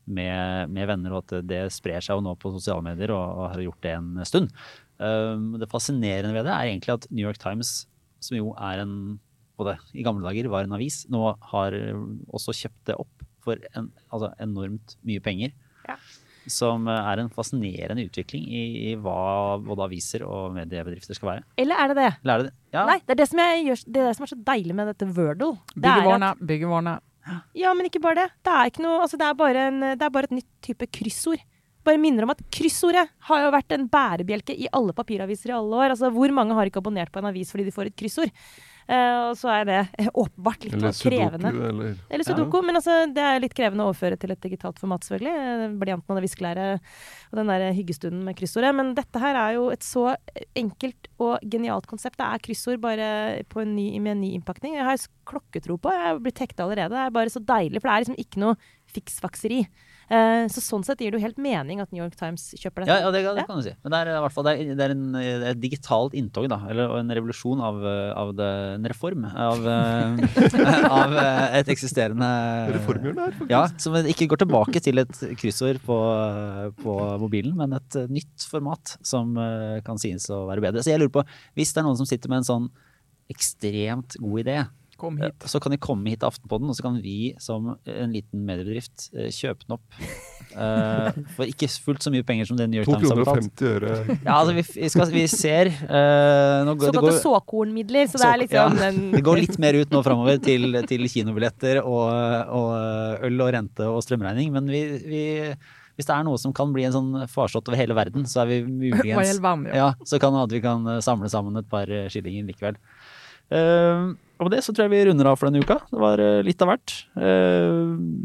med, med venner, og at det sprer seg jo nå på sosiale medier, og, og har gjort det en stund. Um, det fascinerende ved det er egentlig at New York Times, som jo er en både i gamle dager var en avis, nå har også kjøpt det opp for en, altså enormt mye penger. Ja. Som eh, er en fascinerende utvikling i, i hva både aviser og mediebedrifter skal være. Eller er det det? Eller er det det? Ja. Nei, det er det, som jeg gjør, det er det som er så deilig med dette Wordle. Det Byggevane, ja, men ikke bare det. Det er, ikke noe, altså det, er bare en, det er bare et nytt type kryssord. Bare minner om at kryssordet har jo vært en bærebjelke i alle papiraviser i alle år. Altså, Hvor mange har ikke abonnert på en avis fordi de får et kryssord? Eh, og så er det eh, åpenbart litt eller krevende. Sudoku, eller Eller sudoku, men altså, det er litt krevende å overføre til et digitalt format, selvfølgelig. Eh, Blyanten og det viskelæret og den der hyggestunden med kryssordet. Men dette her er jo et så enkelt og genialt konsept. Det er kryssord bare på en ny, med en ny innpakning. Jeg har klokketro på. Jeg blitt hekta allerede. Det er bare så deilig, for det er liksom ikke noe fiksfakseri. Eh, så sånn sett gir det jo helt mening at New York Times kjøper dette. Ja, ja det, det kan du si. Men det er i hvert fall det er, det er, en, det er et digitalt inntog, da. Eller en revolusjon av, av det, en reform av, eh, av eh, et eksisterende Reformhjul her, faktisk. Ja, som ikke går tilbake til et kryssord på, på mobilen, men et nytt format som kan synes å være bedre. Så jeg lurer på, hvis det er noen som sitter med en sånn ekstremt god idé, Kom hit. så kan de komme hit til Aftenpodden, og så kan vi som en liten mediebedrift eh, kjøpe den opp. uh, for ikke fullt så mye penger som det New York Times kroner og betalt. 50 øre. Ja, altså vi, vi, skal, vi ser uh, nå, det, Såkalte går, såkornmidler. Så det er liksom ja. den det går litt mer ut nå framover til, til kinobilletter og, og øl og rente og strømregning, men vi, vi, hvis det er noe som kan bli en sånn farsott over hele verden, så er vi muligens ja. ja, så kan at vi kan samle sammen et par skillinger likevel. Eh, og med det så tror jeg vi runder av for denne uka. Det var eh, litt av hvert. Eh,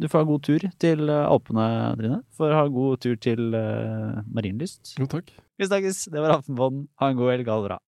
du får ha god tur til eh, Alpene, Trine. Får ha god tur til Marienlyst. Jo, takk. Vi snakkes. Det var Aftenpåden. Ha en god helg. Bra.